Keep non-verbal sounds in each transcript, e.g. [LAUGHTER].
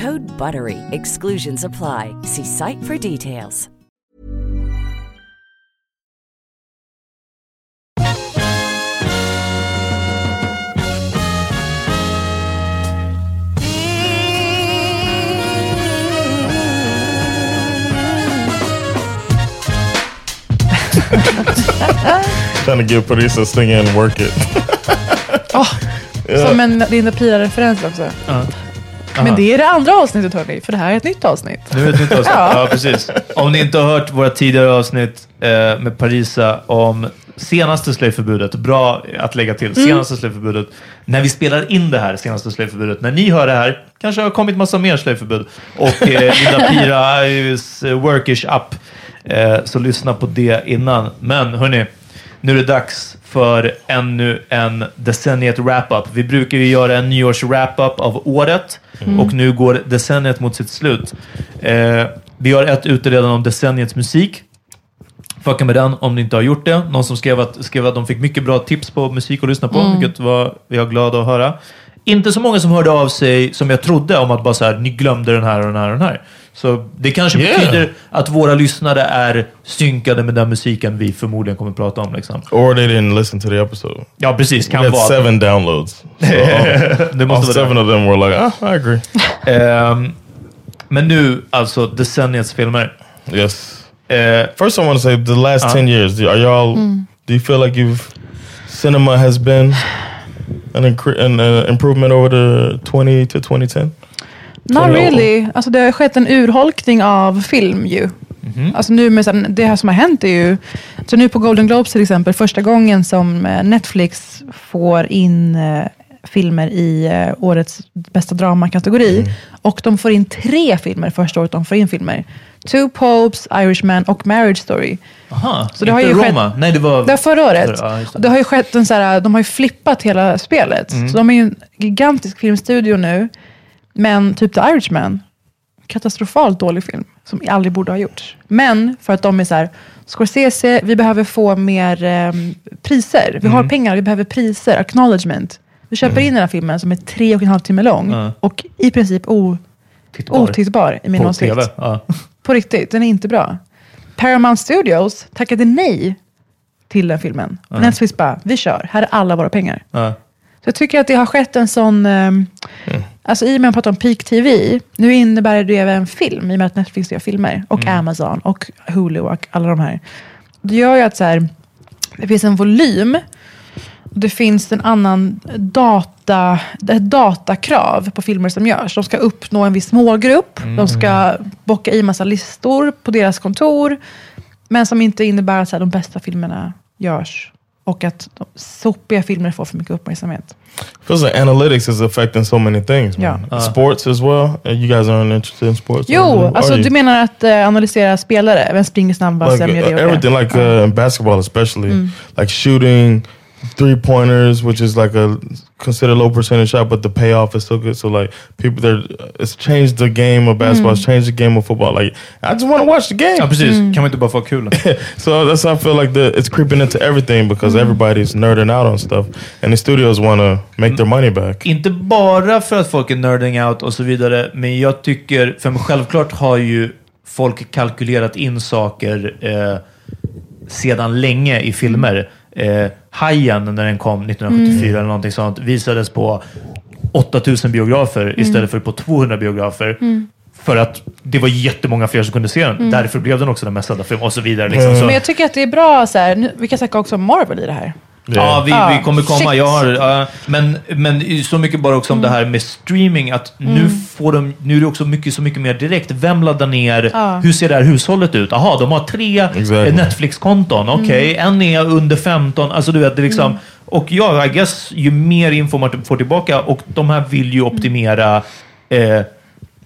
Code BUTTERY. Exclusions apply. See site for details. Trying to give Parisa a sing and work it. Som en Linda Pira-referens också. Men det är det andra avsnittet hörni, för det här är ett nytt avsnitt. Nu är det ett nytt avsnitt. [LAUGHS] Ja. ja. precis. Om ni inte har hört våra tidigare avsnitt eh, med Parisa om senaste slöjförbudet, bra att lägga till, Mm. senaste slöjförbudet. När vi spelar in det här senaste slöjförbudet, när ni hör det här, kanske har kommit massa mer slöjförbud. Och eh, [LAUGHS] Linda Piras eh, Workish Up. Eh, så lyssna på det innan. Men hörni, nu är det dags för ännu en decenniet wrap-up. Vi brukar ju göra en nyårs wrap-up av året Mm. och nu går decenniet mot sitt slut. Eh, vi har ett ute redan om decenniets musik. Fucka med den om ni inte har gjort det. Någon som skrev att, skrev att de fick mycket bra tips på musik att lyssna på, Mm. vilket var jag glad att höra. Inte så många som hörde av sig som jag trodde om att bara så här, ni glömde den här och den här och den här. Så det kanske Yeah. betyder att våra lyssnare är synkade med den musiken vi förmodligen kommer att prata om. Liksom. Or they didn't listen to the episode. Ja, precis. We Kan had vara. seven downloads. [LAUGHS] So, det [LAUGHS] all måste vara seven of them were like, ah, I agree. [LAUGHS] Ehm, men nu, alltså decenniets filmer. Yes. Eh, First, I want to say the last Uh-huh. 10 years, are y'all, do you feel like you've, cinema has been an, an uh, improvement over the 20 to 2010? Not 20 år. really. Alltså det har skett en urholkning av film ju. Alltså nu med, sen- det här som har hänt är ju, så nu på Golden Globes till exempel, första gången som eh, Netflix får in eh, filmer i eh, årets bästa dramakategori. Och de får in tre filmer första året de får in filmer. Two Popes, Irishman och Marriage Story. aha, Så det har ju skett- Roma. Nej, det var... Det var förra året. Ja, just det. Det har ju skett en så här, de har ju flippat hela spelet. Mm. Så de är ju en gigantisk filmstudio nu. Men typ The Irishman, katastrofalt dålig film. Som aldrig borde ha gjorts. Men för att de är så här, Scorsese, vi behöver få mer ehm, priser. Vi Mm. har pengar, vi behöver priser, acknowledgement. Vi köper in den här filmen som är tre och en halv timme lång. Ja. Och i princip o, Tittbar. otittbar i min På åsikt. Ja. [LAUGHS] På riktigt, den är inte bra. Paramount Studios tackade nej till den filmen. Netflix bara, vi kör, här är alla våra pengar. Så jag tycker att det har skett en sån, um, alltså i och med att man pratar om peak TV, nu innebär det även film, i och med att Netflix gör filmer, och Amazon, och Hulu, och alla de här. Det gör ju att så här, det finns en volym, det finns en annan data, ett datakrav på filmer som görs. De ska uppnå en viss målgrupp, de ska bocka i massa listor på deras kontor, men som inte innebär att så här, de bästa filmerna görs. Och att sopiga filmer får för mycket uppmärksamhet. Feels like analytics is affecting so many things. Man. Yeah. Sports as well. Uh, You guys aren't interested in sports? Jo, alltså du menar att eh, analysera spelare? Vem springer snabbast? like uh, everything, like uh, basketball especially, Mm. like shooting, three pointers, which is like a considered low percentage shot, but the payoff is still good. So like people, there, it's changed the game of basketball. It's changed the game of football. Like I just want to watch the game. Ja, precis. Kan man inte bara få kul? [LAUGHS] So that's how I feel like the it's creeping into everything because everybody's nerding out on stuff, and the studios want to make their money back. Inte bara för att folk är nerding out och så vidare, men jag tycker, för självklart har ju folk kalkylerat in saker eh, sedan länge i filmer. Eh, Hajen, när den kom 1974 eller någonting sånt, visades på 8000 biografer istället för på 200 biografer. För att det var jättemånga fler som kunde se den. Därför blev den också den mest sedda filmen och så vidare. Liksom. Så, Men jag tycker att det är bra, så här, nu, vi kan snacka också om Marvel i det här. Ja, vi, Ah, vi kommer komma. shit. Jag har, ja, men, men så mycket bara också om det här med streaming. Att nu, får de, nu är det också mycket, så mycket mer direkt. Vem laddar ner? Hur ser det här hushållet ut? Jaha, de har tre Exactly. Netflix-konton. Okej, en är under 15. Alltså du vet, det liksom... Och ja, I guess, ju mer info man får tillbaka och de här vill ju optimera eh,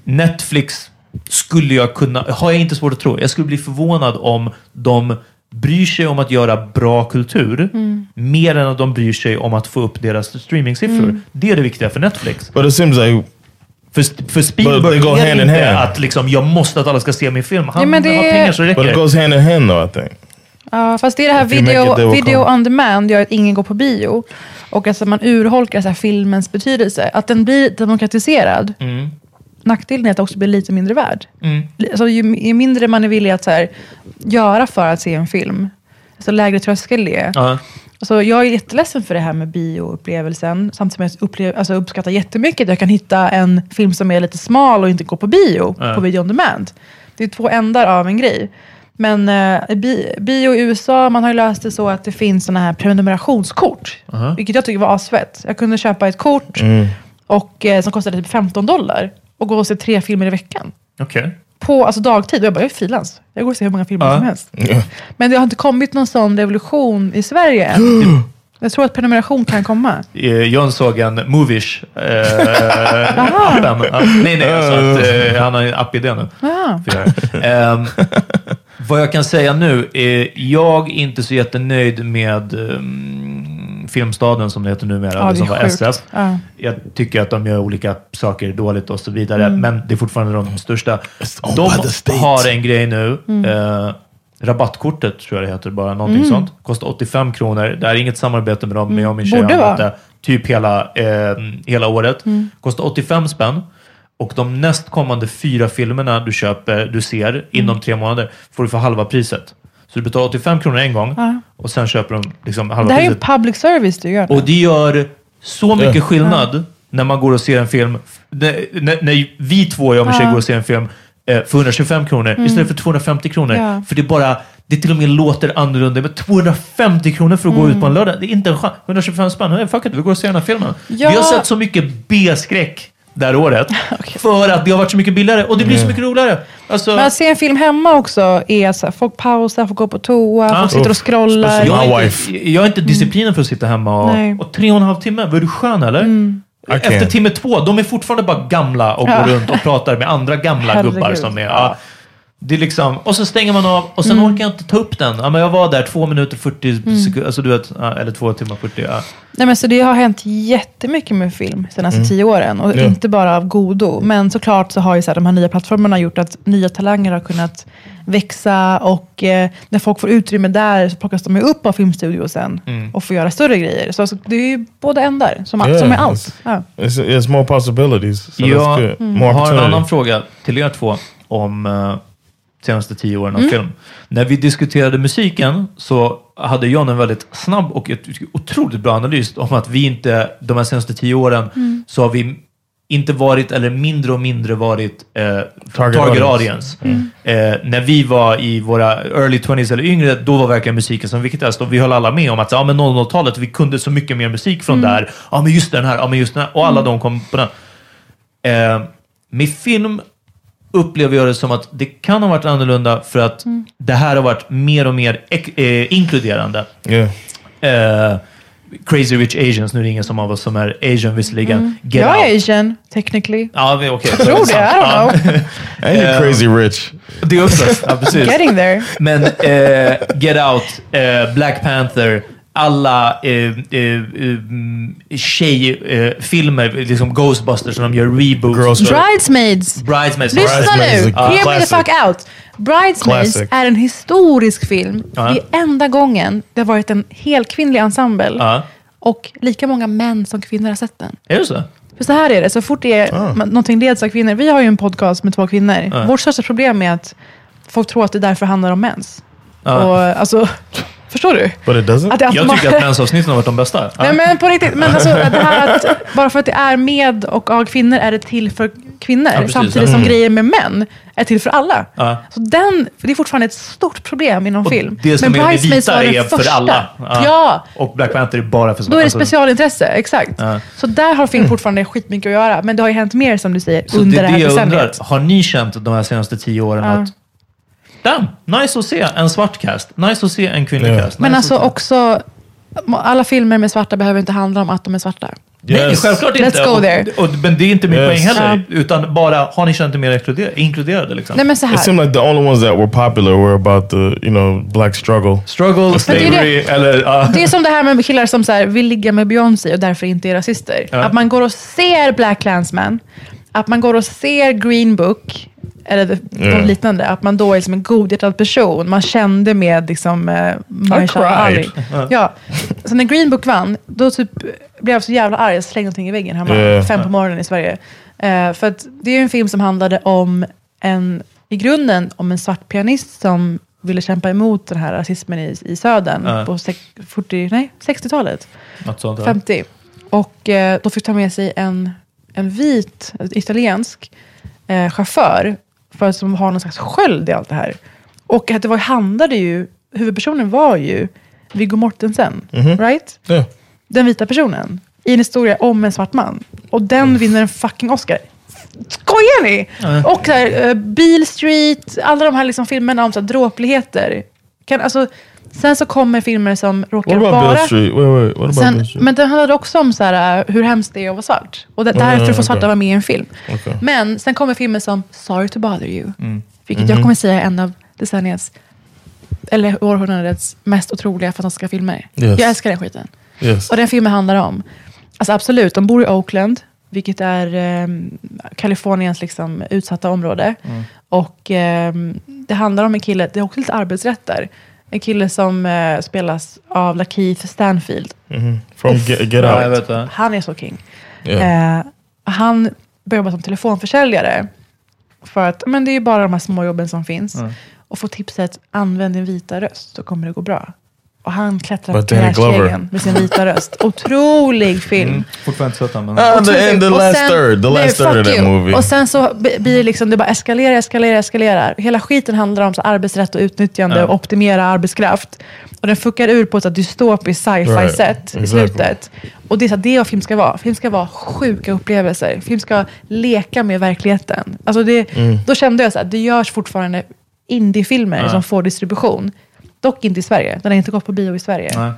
Netflix skulle jag kunna, har jag inte svårt att tro. Jag skulle bli förvånad om de bryr sig om att göra bra kultur mer än att de bryr sig om att få upp deras streamingsiffror. Det är det viktiga för Netflix. But it seems like För, för But they Spielberg go är hand in inte hand. att liksom, jag måste att alla ska se min film. Han Ja, men det- har pengar så räcker but it det. goes hand in hand though. I think. Ja, fast det är det här If video, it, video on demand gör att ingen går på bio. Och alltså man urholkar så här filmens betydelse. Att den blir demokratiserad. Mm. Nackdelen är att det också blir lite mindre värd. Mm. Alltså, ju, ju mindre man är villig att så här, göra för att se en film, desto lägre tröskel det är. Ja. Alltså, jag är jätteledsen för det här med bioupplevelsen. Samtidigt som jag upplev, alltså, uppskattar jättemycket att jag kan hitta en film som är lite smal och inte går på bio, Ja. på video on demand. Det är två ändar av en grej. Men eh, bi, bio i USA, man har ju löst det så att det finns såna här prenumerationskort. Aha. Vilket jag tycker var asfett. Jag kunde köpa ett kort och, eh, som kostade typ 15 dollar och gå och se tre filmer i veckan. Okej. På alltså, dagtid. Och jag bara, jag är frilans. Jag går och ser hur många filmer Ja. som helst. Men det har inte kommit någon sån revolution i Sverige än. [GASPS] Jag tror att prenumeration kan komma. Eh, John såg en Movish eh, appen. Ja, nej, nej, alltså att, eh, han har en app-idé nu. Ah. att göra. Ehm, vad jag kan säga nu är jag är inte så jättenöjd med um, Filmstaden som det heter numera, Ja, det som var sjukt. SF. Ja. Jag tycker att de gör olika saker dåligt och så vidare, Mm. men det är fortfarande de största. De by the state. har en grej nu. Mm. eh, rabattkortet tror jag det heter, bara någonting sånt. Kostar 85 kronor. Det här är inget samarbete med dem, men jag och min tjej Mm. Borde har det typ hela, eh, hela året. Mm. Kostar 85 spänn. Och de nästkommande fyra filmerna du köper, du ser Mm. inom tre månader får du för halva priset. Så du betalar 85 kronor en gång Ja. och sen köper de liksom halva Det här är ju public service du gör. Och det gör så mycket Ja. skillnad när man går och ser en film. När, när, när vi två, jag och min tjej, går och ser en film eh, för 125 kronor istället för 250 kronor. Ja. För det är bara, det till och med låter annorlunda. Men 250 kronor för att gå ut på en lördag, det är inte en chans. 125 spänn, hey, fuck it, vi går och ser den här filmen. Ja. Vi har sett så mycket B-skräck det här året. [LAUGHS] För att det har varit så mycket billigare och det blir så mycket roligare. Alltså, Men att se en film hemma också är så här, folk pausar, folk går på toa, Ja. folk sitter och scrollar. Jag, wife. inte, jag har inte disciplinen för att sitta hemma och, Nej. och tre och en halv timme. Var du skön eller? I Efter timme två, de är fortfarande bara gamla och Ja. går runt och pratar med andra gamla Herregud. gubbar som är... Ja, det är liksom, och så stänger man av och sen Mm. orkar jag inte ta upp den. Ja, men jag var där två minuter 40 sekunder, alltså du vet, ja, eller två timmar 40. Ja. Nej, men så det har hänt jättemycket med film de senaste tio åren. Och Ja. inte bara av godo. Men såklart så har ju så här, de här nya plattformarna gjort att nya talanger har kunnat växa. Och eh, när folk får utrymme där så plockas de ju upp av filmstudio sen. Och får göra större grejer. Så alltså, det är ju båda ändar, som, Yeah, som it's- allt. Ja. It's, it's more possibilities. So good. Mm. More har en annan fråga till er två om uh, senaste tio åren av Mm. film. När vi diskuterade musiken så hade John en väldigt snabb och ett otroligt bra analys om att vi inte, de här senaste tio åren, Mm. så har vi inte varit, eller mindre och mindre varit, eh, target, Target audience. Mm. Eh, när vi var i våra early 20s eller yngre, då var verkligen musiken som viktigast. Och vi höll alla med om att ja, men 00-talet, vi kunde så mycket mer musik från Mm. där. Ja, men just den här, ja, men just den här. Och alla de kom på den. Eh, med film upplever jag det som att det kan ha varit annorlunda för att Mm. det här har varit mer och mer eh, inkluderande. Yeah. Eh, Crazy Rich Asians, nu är det ingen som av oss som är asian visserligen. Get Jag är Out. asian, technically. Ja, okej. Jag tror det, I don't know. [LAUGHS] And you're Um, crazy rich. Det är också, ja precis. Getting there. Men eh, Get Out, eh, Black Panther, alla eh, eh, eh, tjejfilmer, liksom Ghostbusters, som de gör reboots. Girls för- Bridesmaids. Bridesmaids. Lyssna nu! a Hear me the fuck out. Bridesmaids Classic. är en historisk film. Ja. Det är enda gången det har varit en helkvinnlig ensemble. Ja. Och lika många män som kvinnor har sett den. Är det så? För så här är det, så fort det är Ah. man- någonting leds av kvinnor. Vi har ju en podcast med två kvinnor. Vårt största problem är att folk tror att det därför handlar om mens. Ja. Och, alltså, förstår du? But it doesn't? Att det Jag tycker att mensavsnitten har varit de bästa. Ja. Nej men på riktigt, men alltså, [LAUGHS] det här att bara för att det är med och av kvinnor är det till för kvinnor. Ja, precis. samtidigt Mm. som grejer med män är till för alla. Ja. Så den, det är fortfarande ett stort problem inom Och film. det som men är det Bridesmaids vita var den är för första. alla. Ja. Och Black Panther är bara för Då är det alltså, specialintresse, exakt. Ja. Så där har film fortfarande skitmycket att göra. Men det har ju hänt mer som du säger Så under det det är här decenniet. Har ni känt de här senaste tio åren Ja. att Damn, nice att se en svart cast. Nice att se en kvinnlig Ja. cast. Men nice alltså att se- också, alla filmer med svarta behöver inte handla om att de är svarta. Nej, Yes. självklart Let's inte. go there. Och, och, men det är inte min Yes. poäng heller. Utan bara, har ni känt er mer inkluderade? inkluderade liksom? Nej men så It här. seemed like the only ones that were popular were about the, you know, black struggle. Struggle, Men det är slavery, eller... ja. Det är som det här med killar som så här, vill ligga med Beyoncé och därför inte är rasister. Att man går och ser Black Klansman, att man går och ser Green Book, eller Ja. något liknande. Att man då är som en godhjärtad person. Man kände med liksom, eh, Mahershala Ali. Ja. Så när Green Book vann, då typ blev jag så jävla arg. Jag slängde någonting i väggen hemma, Ja. fem på morgonen i Sverige. Eh, för att det är en film som handlade om en, i grunden, om en svart pianist som ville kämpa emot den här rasismen i, i södern Ja. på sex- 40, nej, 60-talet. Något sånt, ja. 50. Och eh, då fick ta med sig en, en vit, italiensk eh, chaufför för att som har någon slags sköld i allt det här. Och att det var, handlade ju, huvudpersonen var ju Viggo Mortensen, right? Yeah. Den vita personen. I en historia om en svart man. Och den vinner en fucking Oscar. Skojar ni? Och så här, eh, Beale Street, alla de här liksom filmerna om så här, dråpligheter. Kan, alltså, sen så kommer filmer som råkar Street? Wait, wait. Sen, men den handlade också om så här, uh, hur hemskt det är att vara svart. Och det, Mm, därför får okej. svarta vara med i en film. Okej. Men sen kommer filmer som Sorry to bother you. Mm. Vilket Mhm. jag kommer säga är en av decenniets, eller århundradets mest otroliga fantastiska filmer. Yes. Jag älskar den skiten. Yes. Och den filmen handlar om, alltså absolut, de bor i Oakland, vilket är eh, Kaliforniens liksom, utsatta område. Mm. Och eh, det handlar om en kille, det är också lite arbetsrätt där. En kille som eh, spelas av Lakeith Stanfield. Mhm. From Get, Get Ja, jag Out. vet det. Han är så king. Yeah. Eh, han börjar jobba som telefonförsäljare. För att men det är ju bara de här små jobben som finns. Och får tipset, använd din vita röst så kommer det gå bra. Och han klättrar But på grässtegen med sin vita röst. [LAUGHS] Otrolig film. Mm. Fortfarande inte sett den, men... Ah, the, and the Och last sen- third. The Nej, last third of that you. movie. Och sen så blir det liksom, det bara eskalerar, eskalerar, eskalerar. Hela skiten handlar om så arbetsrätt och utnyttjande Ja. och optimera arbetskraft. Och den fuckar ur på ett dystopiskt sci-fi Right. sätt i Exactly. slutet. Och det är så det vad film ska vara. Film ska vara sjuka upplevelser. Film ska leka med verkligheten. Alltså det, Mm. Då kände jag att det görs fortfarande indiefilmer Ja. som får distribution. Dock inte i Sverige. Den har inte gått på bio i Sverige. Nej.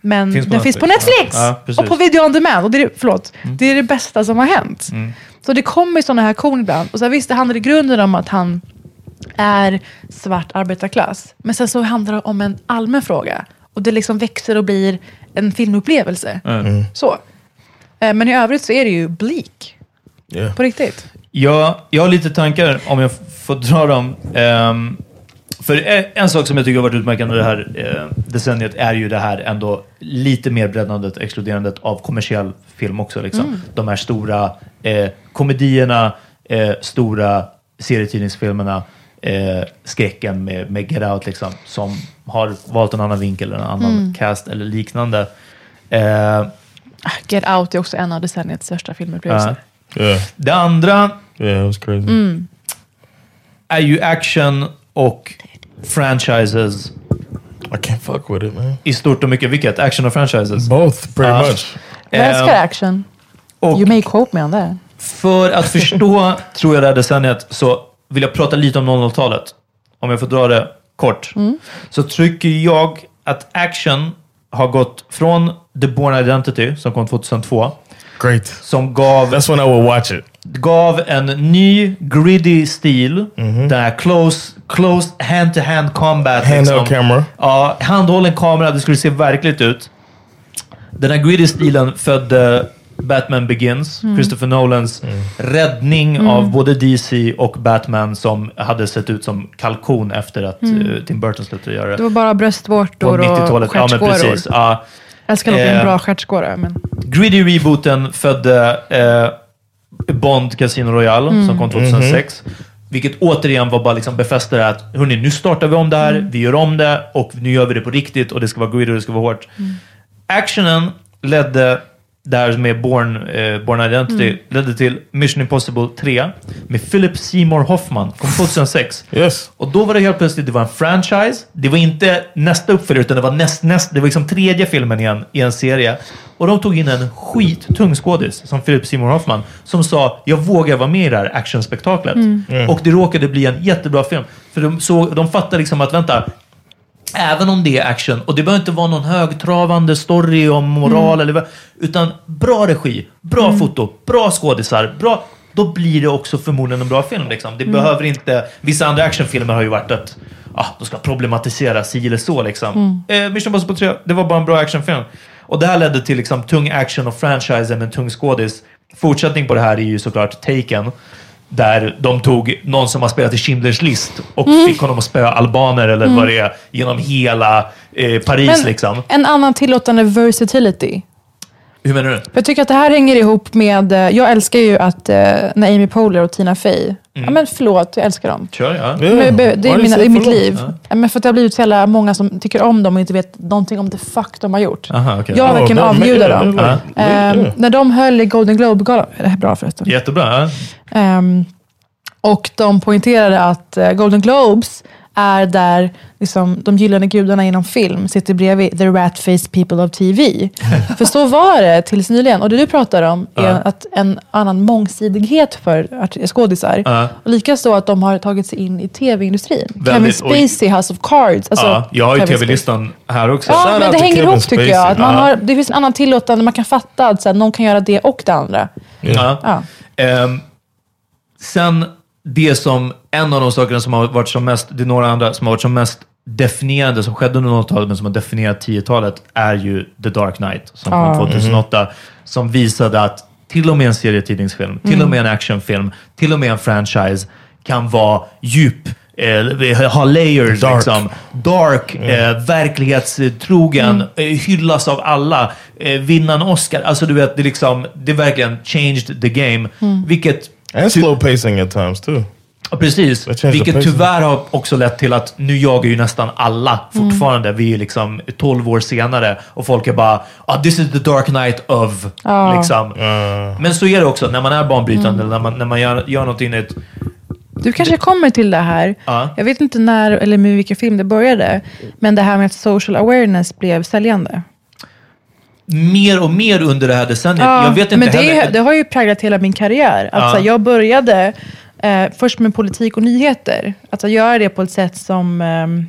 Men Finns den finns på Netflix. Netflix! Ja, precis. och på video on demand. Och det är, förlåt, det är det bästa som har hänt. Så det kommer sådana här korn ibland. Och så här, visst, det handlar i grunden om att han är svart arbetarklass. Men sen så handlar det om en allmän fråga. Och det liksom växer och blir en filmupplevelse. Mm. Så. Eh, Men i övrigt så är det ju bleak. yeah. På riktigt. Ja, jag har lite tankar, om jag får dra dem. Ehm, för e- en sak som jag tycker har varit utmärkande det här eh, decenniet är ju det här ändå lite mer breddandet, exkluderandet av kommersiell film också. Liksom. De här stora eh, komedierna, eh, stora serietidningsfilmerna, eh, skräcken med, med Get Out, liksom, som har valt en annan vinkel, en annan cast eller liknande. Eh, Get Out är också en av decenniets största filmupplevelser. Yeah. det andra Yeah, it was crazy. Mm. är ju action och franchises I can't fuck with it, man. i stort och mycket. Vilket? Action och franchises? Both, pretty Ah. much. Jag älskar Eh, action. och You may quote me on that. för att förstå, [LAUGHS] tror jag, det här decenniet så vill jag prata lite om 00-talet. Om jag får dra det kort. Så tycker jag att action har gått från The Born Identity, som kom 2002, Great. som gav That's when I would watch it. gav en ny gritty stil. Den här close, close hand-to-hand combat. Handheld liksom. camera. Ja, handhållen kamera. Det skulle se verkligt ut. Den här gritty stilen födde Batman Begins, Mm. Christopher Nolans räddning av både DC och Batman som hade sett ut som kalkon efter att Mm. eh, Tim Burton slutade göra Det det. var bara bröstvårtor och 90-talet. Ja, stjärtskåror. precis. Ja. Jag älskar dock en Eh, bra stjärtskåra. Men... Gritty rebooten födde eh, Bond Casino Royale Mm. som kom 2006. Vilket återigen var bara liksom befästa det att hörni, nu startar vi om det här, vi gör om det och nu gör vi det på riktigt och det ska vara gritty och det ska vara hårt. Actionen ledde, det här med Born, eh, Born Identity, ledde till Mission Impossible 3 med Philip Seymour Hoffman, kom 2006. Yes. Och då var det helt plötsligt, det var en franchise. Det var inte nästa uppföljare, utan det var näst, näst, det var liksom tredje filmen igen i en serie. Och de tog in en skittung skådis som Philip Seymour Hoffman som sa jag vågar vara med i det här actionspektaklet. Och det råkade bli en jättebra film. För de, såg, de fattade liksom att vänta, Även om det är action, och det behöver inte vara någon högtravande story om moral, eller vad, utan bra regi, bra foto, bra skådisar, bra, då blir det också förmodligen en bra film. Liksom. Det behöver inte... Vissa andra actionfilmer har ju varit att ah, de ska problematisera si eller så. Liksom. Eh, Mission Impossible 3, det var bara en bra actionfilm. Och det här ledde till liksom, tung action och franchise med en tung skådis. Fortsättning på det här är ju såklart Taken. Där de tog någon som har spelat i Schindler's list och fick honom att spöa albaner eller vad det är genom hela eh, Paris. Men liksom. en annan tillåtande versatility. Hur menar du? Jag tycker att det här hänger ihop med... eh, Jag älskar ju att eh, när Amy Poehler och Tina Fey... Ja, men förlåt, jag älskar dem. Kör, ja. Yeah. Men Det, är mina, det say är mitt liv. Ja. Men för att det har blivit så jävla många som tycker om dem och inte vet någonting om det fuck de har gjort. Aha, okej. Jag Oh, verkligen that- avgudar dem. Ehm, yeah. När de höll i Golden Globe-galan, det här är bra förresten. Jättebra. Ja. Ehm, och de poängterade att eh, Golden Globes är där liksom, de gyllene gudarna inom film sitter bredvid the rat-faced people of TV. [LAUGHS] för så var det tills nyligen. Och det du pratar om är Ja. att en annan mångsidighet för skådisar. Och likaså att de har tagit sig in i tv-industrin. Kevin och- Spacey, House of Cards. Alltså, ja, jag har ju tv-listan här också. Ja, men det hänger ihop tycker jag. Att man har, det finns en annan tillåtande, man kan fatta att så här, någon kan göra det och det andra. Ehm, sen det som, en av de sakerna som har varit som mest, det är några andra som har varit som mest definierande, som skedde under 00-talet men som har definierat 10-talet, är ju The Dark Knight som Ja. kom 2008. Som visade att till och med en serietidningsfilm, till och med en actionfilm, till och med en franchise kan vara djup, eh, ha layers, Dark. liksom. Dark, eh, verklighetstrogen, eh, hyllas av alla, eh, vinna en Oscar. Alltså du vet, det, liksom, det verkligen changed the game. Vilket And slow pacing at times too. Ja, precis. Vilket tyvärr har också lett till att nu jagar ju nästan alla fortfarande. Vi är liksom 12 år senare och folk är bara ah, “This is the dark night of...” liksom. Men så är det också när man är banbrytande, eller när man, när man gör, gör någonting nytt. Du kanske kommer till det här. Ja. Jag vet inte när eller med vilken film det började. Men det här med att social awareness blev säljande. Mer och mer under det här decenniet. jag vet inte men det, heller. det har ju präglat hela min karriär. Att, Ja. jag började eh, först med politik och nyheter. Att göra det på ett sätt som ehm,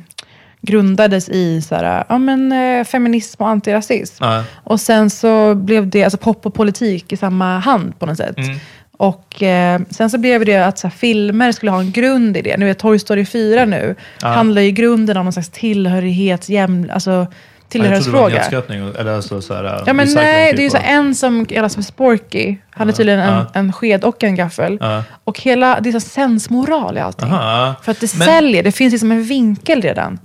grundades i så här, ja, men, eh, feminism och antirasism. Ja. Och sen så blev det alltså, pop och politik i samma hand på något sätt. Mm. Och eh, sen så blev det att så här, filmer skulle ha en grund i det. Nu är Toy Story 4 nu. Handlar ju i grunden om någon slags tillhörighets, jäm, alltså, Ja, jag trodde det var en tillhörighetsfråga. eller alltså så här, Ja men nej, typ det är så en som kallas för Sporky. Han är tydligen en, ja. en sked och en gaffel. Ja. Och hela, det är så sensmoral i allting. Aha. För att det Men- säljer, det finns liksom en vinkel redan.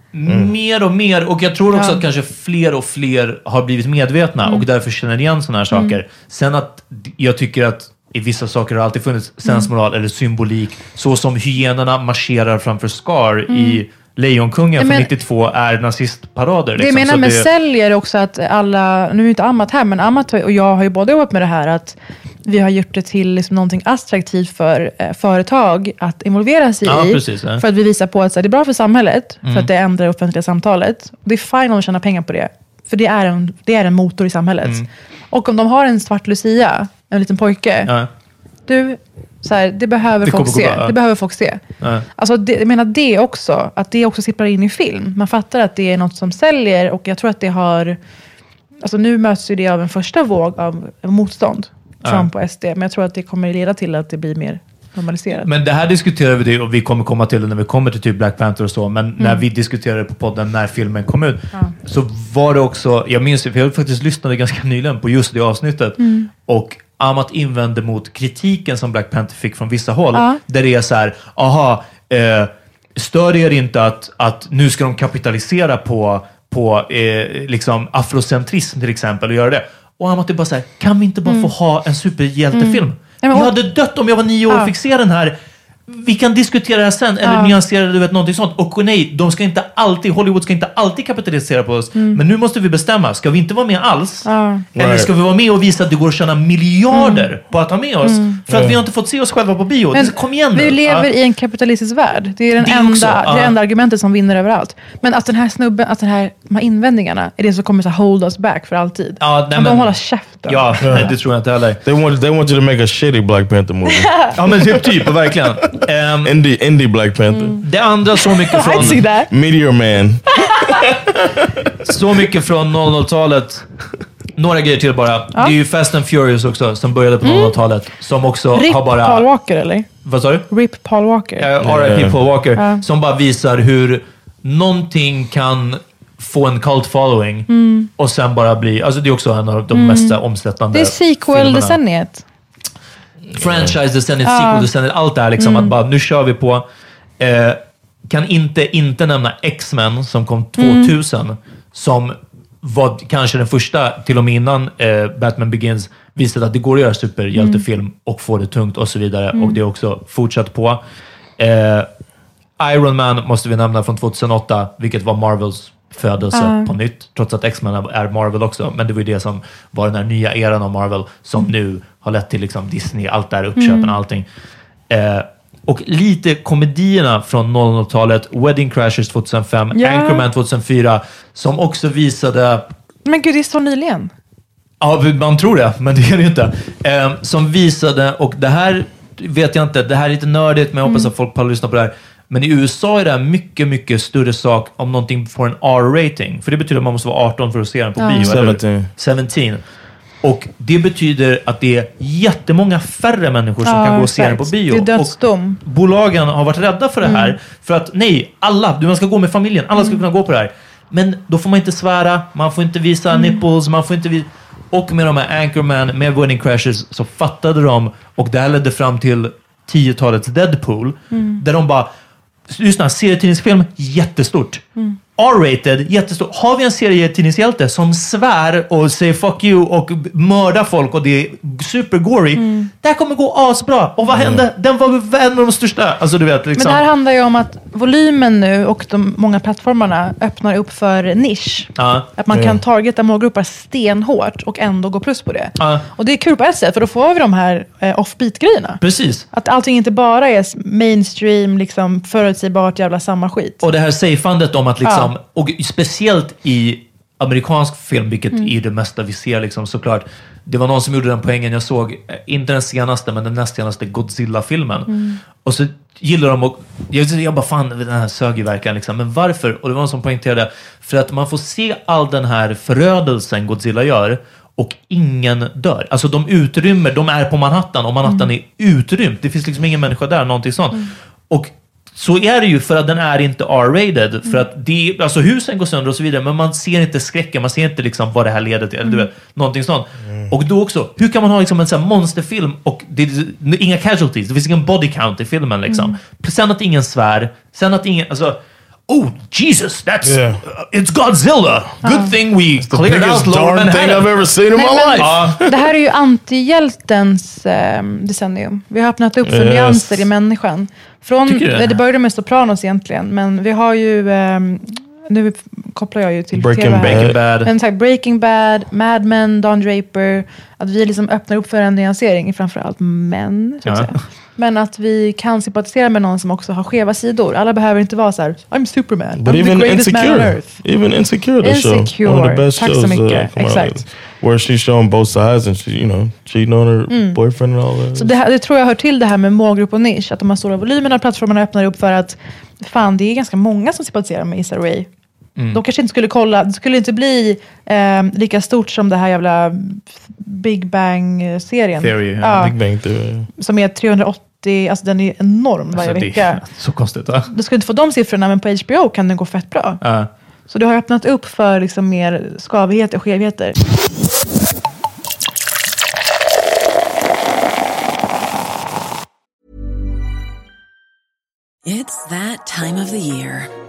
Mer och mer. Och jag tror också att kanske fler och fler har blivit medvetna Mm. och därför känner igen sådana här saker. Sen att jag tycker att i vissa saker har alltid funnits sensmoral eller symbolik. Så som hyenorna marscherar framför Scar i Lejonkungen Mm. Från men- 92 är nazistparader. Det jag liksom. menar med det- säljer också att alla, nu är inte Amat här, men Amat och jag har ju båda jobbat med det här att vi har gjort det till liksom någonting attraktivt för eh, företag att involvera sig Ja, i. precis, ja. För att vi visar på att här, det är bra för samhället, för att det ändrar det offentliga samtalet. Det är fine om de tjänar pengar på det, för det är en, det är en motor i samhället. Och om de har en svart Lucia, en liten pojke, Ja, du, så här, det behöver Det folk se. bra, ja. Det behöver folk se. ja. Alltså det, jag menar det också, att det också sipprar in i film. Man fattar att det är något som säljer och jag tror att det har... Alltså nu möts ju det av en första våg av motstånd, Trump och SD. Men jag tror att det kommer leda till att det blir mer normaliserat. Men det här diskuterar vi och vi kommer komma till det när vi kommer till typ Black Panther och så. Men när vi diskuterade på podden när filmen kom ut så var det också, jag minns för jag faktiskt lyssnade ganska nyligen på just det avsnittet och Amat invände mot kritiken som Black Panther fick från vissa håll. Ja. Där det är så här, aha, eh, stör er inte att, att nu ska de kapitalisera på, på eh, liksom afrocentrism till exempel och göra det. Och Amat är bara så här, kan vi inte bara få ha en superhjältefilm? Men- jag hade dött om jag var nio år och Ja. fick se den här. Vi kan diskutera det här sen, eller Ja. nyansera du vet, någonting sånt. Och nej, de ska inte alltid, Hollywood ska inte alltid kapitalisera på oss. Men nu måste vi bestämma, ska vi inte vara med alls? Ja. Eller ska vi vara med och visa att det går att tjäna miljarder på att ha med oss? För att vi har inte fått se oss själva på bio. Men Kom igen nu. Vi lever Ja. i en kapitalistisk värld. Det är, den Det enda, också, det enda argumentet som vinner överallt. Men att den här snubben, att den här, de här invändningarna är det som kommer att hold us back för alltid. Ja, nej, Kan de men- hålla käften? Ja, det tror jag inte heller. They want they want you to make a shitty Black Panther movie. [LAUGHS] Ja, men typ, typ verkligen. Ehm, indie indie Black Panther. det andra så mycket [LAUGHS] från, that. Meteor Man. [LAUGHS] så mycket från 00-talet. Några grejer till bara. Det är ju Fast and Furious också, som började på 00-talet. Som också RIP har bara... Paul Walker eller? Vad sa du? RIP Paul Walker. Eh, R.I.P. Ja. Paul Walker. Ja. Som bara visar hur någonting kan få en cult following och sen bara bli... Alltså det är också en av de mest eh, omsättande det är sequel-decenniet. Franchise decenniet, Ja. sequel decenniet, allt det här liksom. Att bara, nu kör vi på. Eh, kan inte inte nämna X-Men som kom 2000. Som var kanske den första, till och med innan eh, Batman Begins, visade att det går att göra superhjältefilm och få det tungt och så vidare. Och det är också fortsatt på. Eh, Iron Man måste vi nämna från 2008, vilket var Marvels födelse på nytt. Trots att X-Men är Marvel också. Men det var ju det som var den här nya eran av Marvel som nu har lett till liksom Disney, allt där, uppköpen, allting. Eh, och lite komedierna från 00-talet, Wedding Crashers 2005, Ja. Anchorman 2004, som också visade Men gud, det är så nyligen. Ja, man tror det, men det är det ju inte. Eh, som visade, och det här vet jag inte, det här är lite nördigt, men jag hoppas att folk pallar lyssna på det här. Men i USA är det här mycket, mycket större sak om någonting får en R-rating. För det betyder att man måste vara 18 för att se den på bio. eller hur? 17. 17. Och det betyder att det är jättemånga färre människor som Ja, kan gå och se den på bio. Det är Och dödsdom. bolagen har varit rädda för det här. För att nej, alla, man ska gå med familjen, alla ska kunna gå på det här. Men då får man inte svära, man får inte visa nipples, man får inte visa... Och med de här Anchorman, med Wedding Crashers, så fattade de, och det här ledde fram till 10-talets Deadpool, där de bara, lyssna, serietidningsfilm, jättestort. Mm. R-rated, jättestort. Har vi en serietidningshjälte som svär och säger fuck you och mördar folk och det är super-gory, det här kommer gå asbra. Och vad hände? Den var en av de största. Alltså du vet, Men liksom. det här handlar ju om att volymen nu och de många plattformarna öppnar upp för nisch. Ja. Att man kan targeta målgrupper stenhårt och ändå gå plus på det. Ja. Och det är kul på ett sätt, för då får vi de här eh, offbeat-grejerna. Precis. Att allting inte bara är mainstream, liksom förutsägbart jävla samma skit. Och det här safeandet om att liksom, och speciellt i amerikansk film, vilket är det mesta vi ser liksom såklart. Det var någon som gjorde den poängen, jag såg, eh, inte den senaste, men den näst senaste Godzilla-filmen. Och så gillar de och jag, jag bara fan, den här sög ju verkligen liksom. Men varför? Och det var någon som poängterade, för att man får se all den här förödelsen Godzilla gör och ingen dör. Alltså de utrymmer, de är på Manhattan och Manhattan är utrymt. Det finns liksom ingen människa där, någonting sånt. Och så är det ju för att den är inte R-rated. För att det, alltså husen går sönder och så vidare, men man ser inte skräcken, man ser inte liksom vad det här leder till. Eller, du vet, någonting sånt. Och då också, hur kan man ha liksom en sån monsterfilm och det inga casualties, det finns ingen body count i filmen. Liksom. Sen att ingen svär, sen att ingen... Alltså, Oh Jesus, that's Yeah. uh, it's Godzilla. Good thing we cleared Biggest out Lower darn thing I've ever seen in my Nej, men- life. Ja, Det här är ju antihjältens eh, decennium. Vi har öppnat upp för Yes. nyanser i människan. Från, Tycker du det? det började med Sopranos egentligen, men vi har ju, ehm, nu kopplar jag ju till Breaking TV här. Breaking Bad. Men sagt, Breaking Bad, Mad Men, Don Draper. Att vi liksom öppnar upp för en nyansering framförallt män. Så att Ja. säga. Men att vi kan sympatisera med någon som också har skeva sidor. Alla behöver inte vara så här, I'm Superman, But I'm even the greatest man on insecure, earth. even insecure, the show, Insecure. one of the best Tack så shows. uh, mycket. come out. Exakt. where she's showing both sides and she, you know, cheating on her boyfriend and all that. Mm. Så det, här- det tror jag hör till det här med målgrupp och nisch. Att de här stora volymerna, plattformarna öppnar upp för att fan, det är ganska många som sympatiserar med Issa Rae. Mm. De kanske inte skulle kolla, det skulle inte bli eh, lika stort som det här jävla Big Bang-serien. Theory, ja. ja, Big Bang Theory. som är 308 alltid, alltså den är enorm varje Alltså, det vecka. är [LAUGHS] så konstigt. Ja. Du ska inte få de siffrorna, men på HBO kan den gå fett bra. Ja. Så det har öppnat upp för liksom mer skavigheter och skevheter. It's that time of the year.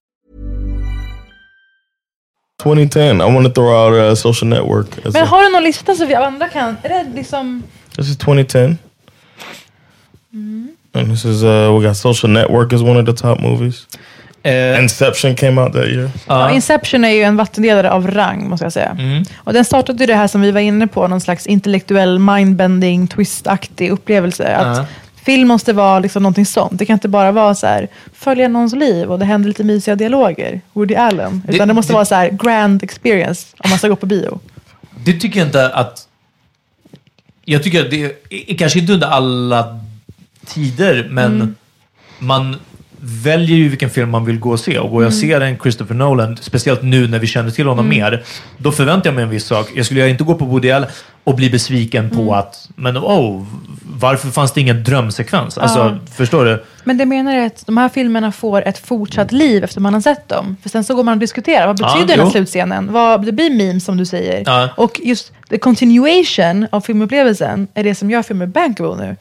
2010. I want to throw out a social network. As Men a, har du någon lista så vi andra kan... Är det liksom... this is 2010. And this is uh, we got Social Network is one of the top movies. Eh, Inception came out that year. Ja, Inception är ju en vattendelare av rang, måste jag säga. Och den startade ju det här som vi var inne på, någon slags intellektuell mindbending, twistaktig upplevelse. Att. Film måste vara liksom någonting sånt. Det kan inte bara vara så här, följa någons liv och det händer lite mysiga dialoger. Woody Allen. Utan det, Det- måste det- vara så här grand experience om man ska gå på bio. Det tycker jag inte att... Jag tycker att det är kanske inte under alla tider, men Mm. man väljer ju vilken film man vill gå och se. Och går jag och Mm. ser en Christopher Nolan, speciellt nu när vi känner till honom mer, då förväntar jag mig en viss sak. Jag skulle inte gå på Woody Allen och bli besviken Mm. på att, men oh, varför fanns det ingen drömsekvens? Alltså, förstår du? Men det menar är att de här filmerna får ett fortsatt liv efter man har sett dem. För sen så går man och diskuterar, vad betyder Ja, den här jo. slutscenen? Vad, det blir memes som du säger. Ja. Och just the continuation av filmupplevelsen är det som gör filmen bankable nu.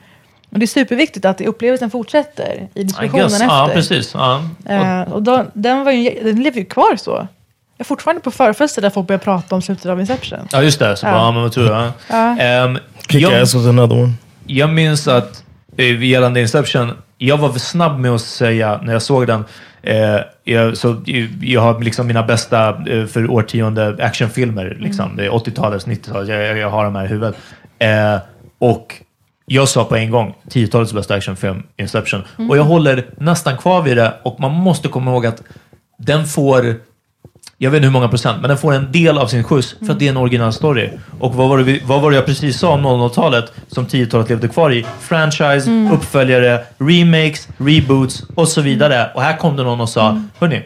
Och det är superviktigt att upplevelsen fortsätter i diskussionen efter. Ja, precis. Ja. Och, Eh, och då, den, var ju, den lever ju kvar så. Jag är fortfarande på förfester där folk börjar prata om slutet av Inception. ja, just det. Så Ja. bara, ja, men vad tur. Ja. Ja. Ehm, Kick jag- Ass was another one. Jag minns att eh, gällande Inception, jag var väl snabb med att säga när jag såg den, eh, jag, så, eh, jag har liksom mina bästa eh, för årtionde actionfilmer, liksom. det är 80-talets, 90-talet, jag, jag, jag har de här i huvudet. Eh, och jag sa på en gång 10-talets bästa actionfilm, Inception. Och jag håller nästan kvar vid det och man måste komma ihåg att den får jag vet inte hur många procent, men den får en del av sin skjuts för att det är en originalstory. Och vad var, det vi, vad var det jag precis sa om 00-talet som 10-talet levde kvar i? Franchise, uppföljare, remakes, reboots och så vidare. Och här kom det någon och sa, hörni,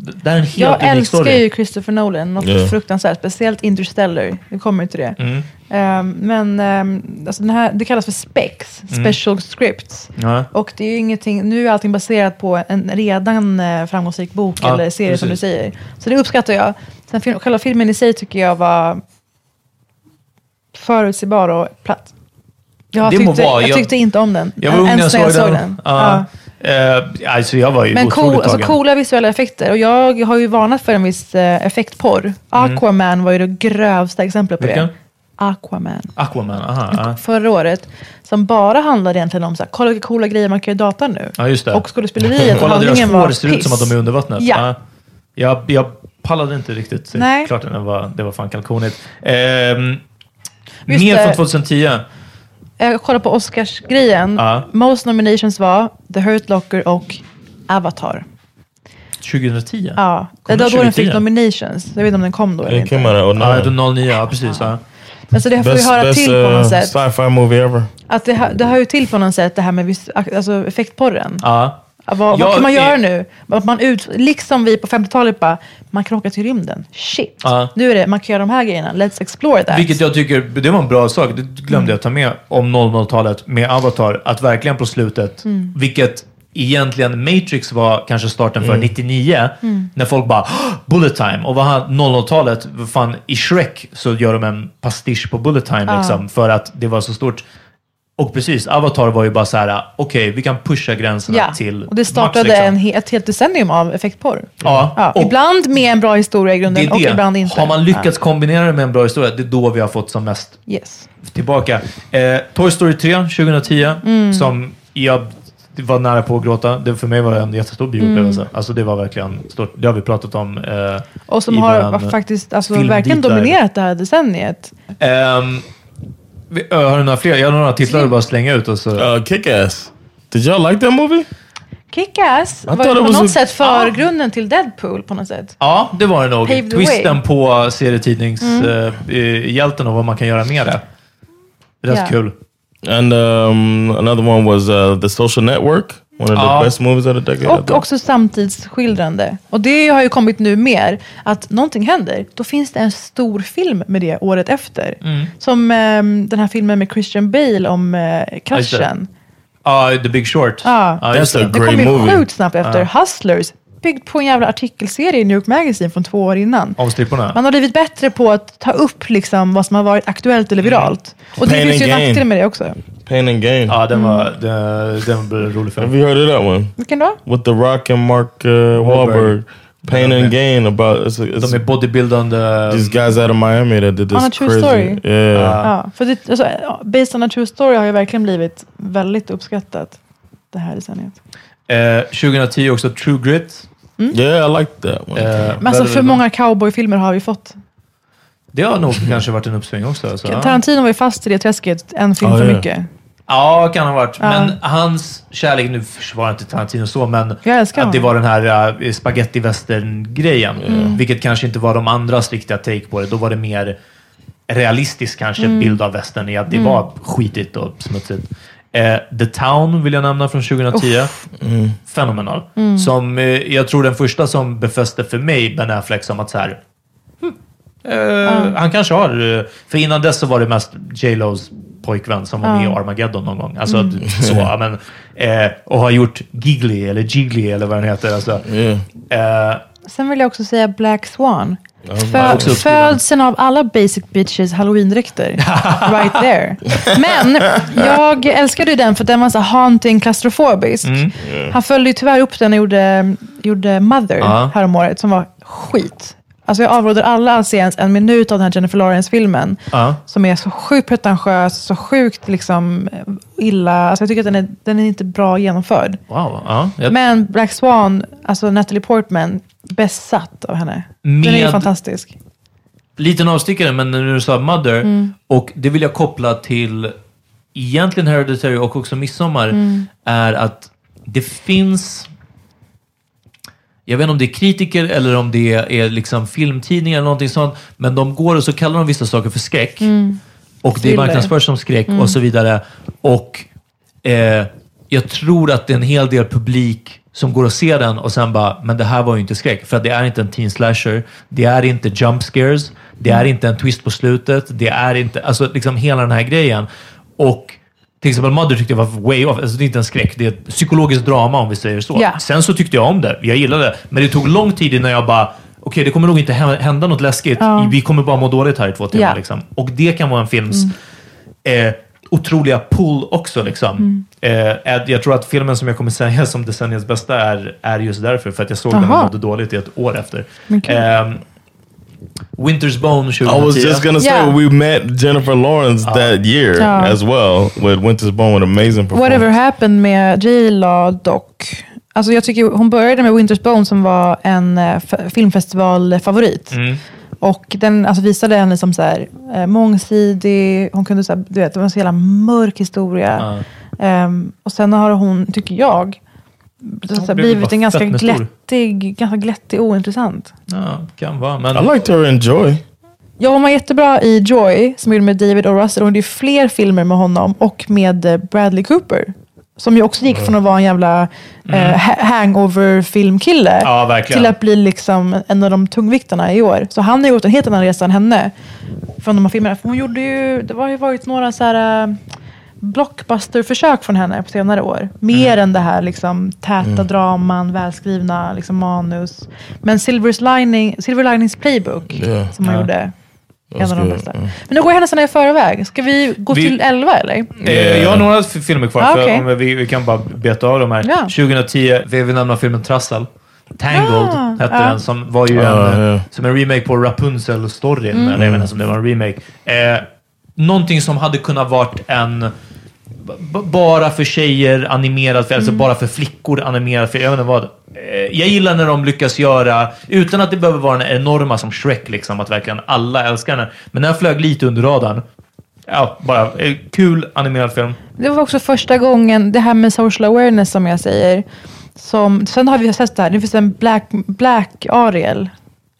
det är en helt Jag unik älskar story. ju Christopher Nolan, något Ja. fruktansvärt. Speciellt Interstellar, vi kommer ju till det. Mm. Ehm, men ehm, alltså den här, det kallas för specs, Mm. special scripts. Ja. Och det är ju ingenting, nu är allting baserat på en redan eh, framgångsrik bok Ja, eller serie som du precis. säger. Så det uppskattar jag. Sen film, själva filmen i sig tycker jag var förutsägbar och platt. Jag, Det må tyckte, vara, jag, jag- tyckte inte om den. Jag var ung när jag såg den. Ja. Eh, alltså jag var ju Men otroligt cool, alltså tagen. coola visuella effekter. Och jag har ju varnat för en viss eh, effektporr. Aquaman var ju det grövsta exemplet på Mm. Vilken? det. Aquaman. Aquaman, aha. Ja. Förra året. Som bara handlade egentligen om så här, kolla vilka coola grejer man kan göra i datorn nu. ja, just det. Och skådespeleriet och [LAUGHS] Kolla deras handlingen var hår, ser ut som att de är under vattnet. Ja. Jag, jag pallade inte riktigt. Nej. Klart det var, det var fan kalkonigt. Ehm, Just mer det. från 2010. Jag kollade på Oscars-grejen. Ja. Most nominations var The Hurt Locker och Avatar. 2010? Ja, det var då den fick 2010? nominations. Jag vet inte om den kom då eller inte. out at Ja, 09. 09, ja precis. Ja. Men så det får ju Best, höra best till på något uh, sätt. sci-fi movie ever. Att det, hör- det hör ju till på något sätt det här med vis, alltså effektporren. Ja. Ja, Vad, Jag vad kan man göra nu? Att man ut, liksom vi på 50-talet bara, man kan åka till rymden. Shit. Ja. Nu är det, man kan göra de här grejerna. Let's explore that. Vilket jag tycker, det var en bra sak, det glömde jag ta med om 00-talet med Avatar, att verkligen på slutet, vilket egentligen Matrix var kanske starten för 99, när folk bara "Åh, bullet time. Och vad har 00-talet, vad fan, i Shrek så gör de en pastisch på bullet time liksom, för att det var så stort. Och precis, Avatar var ju bara så här, okej, vi kan pusha gränserna ja. till och det max, startade liksom. en, ett helt decennium av effektporr. Ja, Ja, och- ibland med en bra historia i det grunden och det. ibland inte. Har man lyckats kombinera det med en bra historia, det är då vi har fått som mest Ja. Yes. tillbaka. Eh, Toy Story 3 2010, Mm. som jag var nära på att gråta. Det för mig var det en jättestor bioupplevelse. Mm. Alltså det var verkligen stort. Det har vi pratat om. Eh, Och som har faktiskt alltså, verkligen dominerat det här decenniet. Ö, har du några fler? Jag har några titlar att bara slänga ut. Och så. Uh, Kick-Ass. Did y'all like that movie? Kick-Ass var på was något a- sätt förgrunden till Deadpool på något sätt. Ja, det var det nog. Paved Twisten på serietidningshjälten och vad man kan göra med det. Rätt Ja. kul. And um, another one was uh, The Social Network. One of the Ja. best movies of the decade. Och också samtidsskildrande. Och det har ju kommit nu mer, att någonting händer, då finns det en stor film med det året efter. Mm. Som ehm, den här filmen med Christian Bale om uh, kraschen. Ja, The Big Short. Ja. just That's det. a Det great kom ju movie. sjukt snabbt efter. Hustlers, byggd på en jävla artikelserie i New York Magazine från två år innan. Om stripporna. Man har blivit bättre på att ta upp liksom, vad som har varit aktuellt eller viralt. Och det Pain finns ju and gain. nackdelar med det också. Pain and Gain. Ja, den var, Mm. den, den blev rolig film. Have you heard of that one? Vilken då? With The Rock and Mark uh, Wahlberg. Pain and Gain about it's, it's De är bodybuildande... these guys out of Miami that did this On a true crazy. story. Yeah. Ja, för det, alltså, Based on a true story har ju verkligen blivit väldigt uppskattat det här decenniet. Eh, 2010 också True Grit. Yeah, I like that one. Eh, Men alltså för många cowboyfilmer har vi fått. Det har nog kanske varit en uppsving också. Så. Tarantino var ju fast i det träsket, en film Ja, för ja. mycket. Ja, kan ha varit. Ja. Men hans kärlek, nu försvarar inte Tarantino så, men Jag älskar att det honom. var den här uh, spaghetti western-grejen. Mm. Vilket kanske inte var de andras riktiga take på det. Då var det mer realistisk kanske Mm. bild av västern i att det var skitigt och smutsigt. Eh, The Town vill jag nämna från 2010. Fenomenal. Mm. Som, eh, jag tror den första som befäste för mig Ben Affleck som att så här, hmm, eh, han kanske har, eh, för innan dess så var det mest J. Los pojkvän som var med i Armageddon någon gång. Alltså Mm. så, men, eh, och har gjort Giggly eller Jiggly eller vad den heter. Alltså, Yeah. eh, Sen vill jag också säga Black Swan. Fö- födseln av alla basic bitches halloween-dräkter. right there. Men jag älskade ju den för den var så haunting claustrofobisk. Mm. Han följde ju tyvärr upp den och gjorde, gjorde Mother Ja. häromåret som var skit. Alltså jag avråder alla att se ens en minut av den här Jennifer Lawrence-filmen. ja. Som är så sjukt pretentiös, så sjukt liksom illa. Alltså jag tycker att den är, den är inte bra genomförd. Wow. Ja. Jag, Men Black Swan, alltså Natalie Portman, besatt av henne. Den är ju Med- fantastisk. liten avstickare, men när du sa Mother, Mm. och det vill jag koppla till egentligen Hereditary och också Midsommar, Mm. är att det finns... Jag vet inte om det är kritiker eller om det är liksom filmtidningar eller någonting sånt, men de går och så kallar de vissa saker för skräck. Och det är Mm. Mm. marknadsförs som skräck och så vidare. Och eh, jag tror att det är en hel del publik som går och ser den och sen bara, men det här var ju inte skräck. För att det är inte en teen slasher, det är inte jump scares, det är inte en twist på slutet, det är inte, alltså liksom hela den här grejen. Och till exempel Mother tyckte jag var way off. Alltså det är inte en skräck, det är ett psykologiskt drama om vi säger så. Ja. Sen så tyckte jag om det, jag gillade det. Men det tog lång tid innan jag bara, okej det kommer nog inte hä- hända något läskigt. Ja. Vi kommer bara må dåligt här i två timmar. Ja. Liksom. Och det kan vara en films eh, otroliga pull också. Liksom. Mm. Eh, jag tror att filmen som jag kommer säga [LAUGHS] som decenniets bästa är, är just därför. För att jag såg den och Aha. mådde dåligt i ett år efter. Kul. Eh, Winter's Bone 2010. I was just gonna say Yeah. we met Jennifer Lawrence that year Ja. as well with Winter's Bone with amazing performance. Whatever happened med J-Law dock. Alltså jag tycker hon började med Winter's Bone som var en eh, f- filmfestivalfavorit. Mm. Och den alltså, visade henne som så här, eh, mångsidig, hon kunde så här, du vet, det var en så jävla mörk historia. Ehm, och sen har hon, tycker jag, så här, blev blivit en ganska glättig, ganska glättig och ointressant. Ja, kan vara. Men I liked her in Joy. Ja, hon var jättebra i Joy, som gjorde med David O. Russell. Hon gjorde ju fler filmer med honom och med eh, Bradley Cooper. som ju också gick från att vara en jävla eh, ha- hangover-filmkille Mm. Ja, till att bli liksom en av de tungviktarna i år. Så han har gjort en helt annan resa än henne från de här filmerna. För hon gjorde ju, det har ju varit några så här eh, blockbuster-försök från henne på senare år. Mer Mm. än det här liksom, täta draman, välskrivna liksom, manus. Men Silver's Lining, Silver Linings Playbook, Ja. som hon Ja. gjorde, en av de bästa. Men nu går händelserna i förväg. Ska vi gå Vi- till 11 eller? Eh, Jag har några f- filmer kvar, Ah, för okej. om vi, vi kan bara beta av de här. Ja. 2010, vi vill nämna filmen Trassel. Tangled Ah, hette ja. den, som var ju Ja, en, ja. som en remake på Rapunzel-storyn. Mm. Eller jag vet inte om det var en remake. Eh, någonting som hade kunnat varit en bara för tjejer animerad film, alltså bara för flickor animerad film. Jag vet inte vad. Eh, jag gillar när de lyckas göra, utan att det behöver vara den enorma som Shrek, liksom, att verkligen alla älskar den. Men den flög lite under radarn. Ja, bara eh, kul animerad film. Det var också första gången, det här med social awareness som jag säger. Som, sen har vi sett det här, det finns en Black, Black Ariel.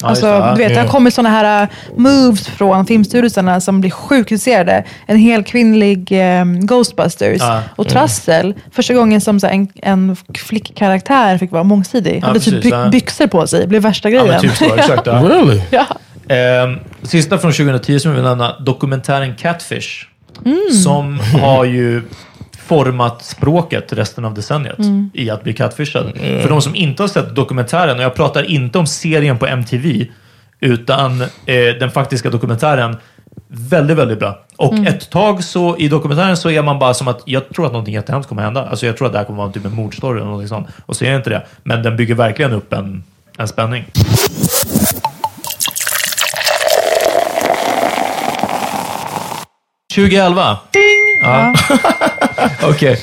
Ja, alltså, det, ja. du vet, det har Ja. kommit sådana här uh, moves från filmstyrelserna som blir sjukt kritiserade. En hel kvinnlig um, Ghostbusters. Ja. Och Trassel, första gången som så här, en, en flickkaraktär fick vara mångsidig. Hade precis, typ by- ja. byxor på sig, blev värsta Ja, grejen. men typ så. Exakt. Ja. [LAUGHS] Really? ja. Ehm, sista från 2010 som vi vill nämna, dokumentären Catfish. Mm. Som har ju format språket resten av decenniet Mm. i att bli catfishad. För de som inte har sett dokumentären, och jag pratar inte om serien på MTV, utan eh, den faktiska dokumentären, väldigt, väldigt bra. Och Mm. ett tag så i dokumentären så är man bara som att jag tror att någonting jättehemskt kommer hända. Alltså jag tror att det här kommer vara typ en mordstory eller någonting sånt. Och så är det inte det. Men den bygger verkligen upp en, en spänning. ...2011. Ja. [LAUGHS] Okej.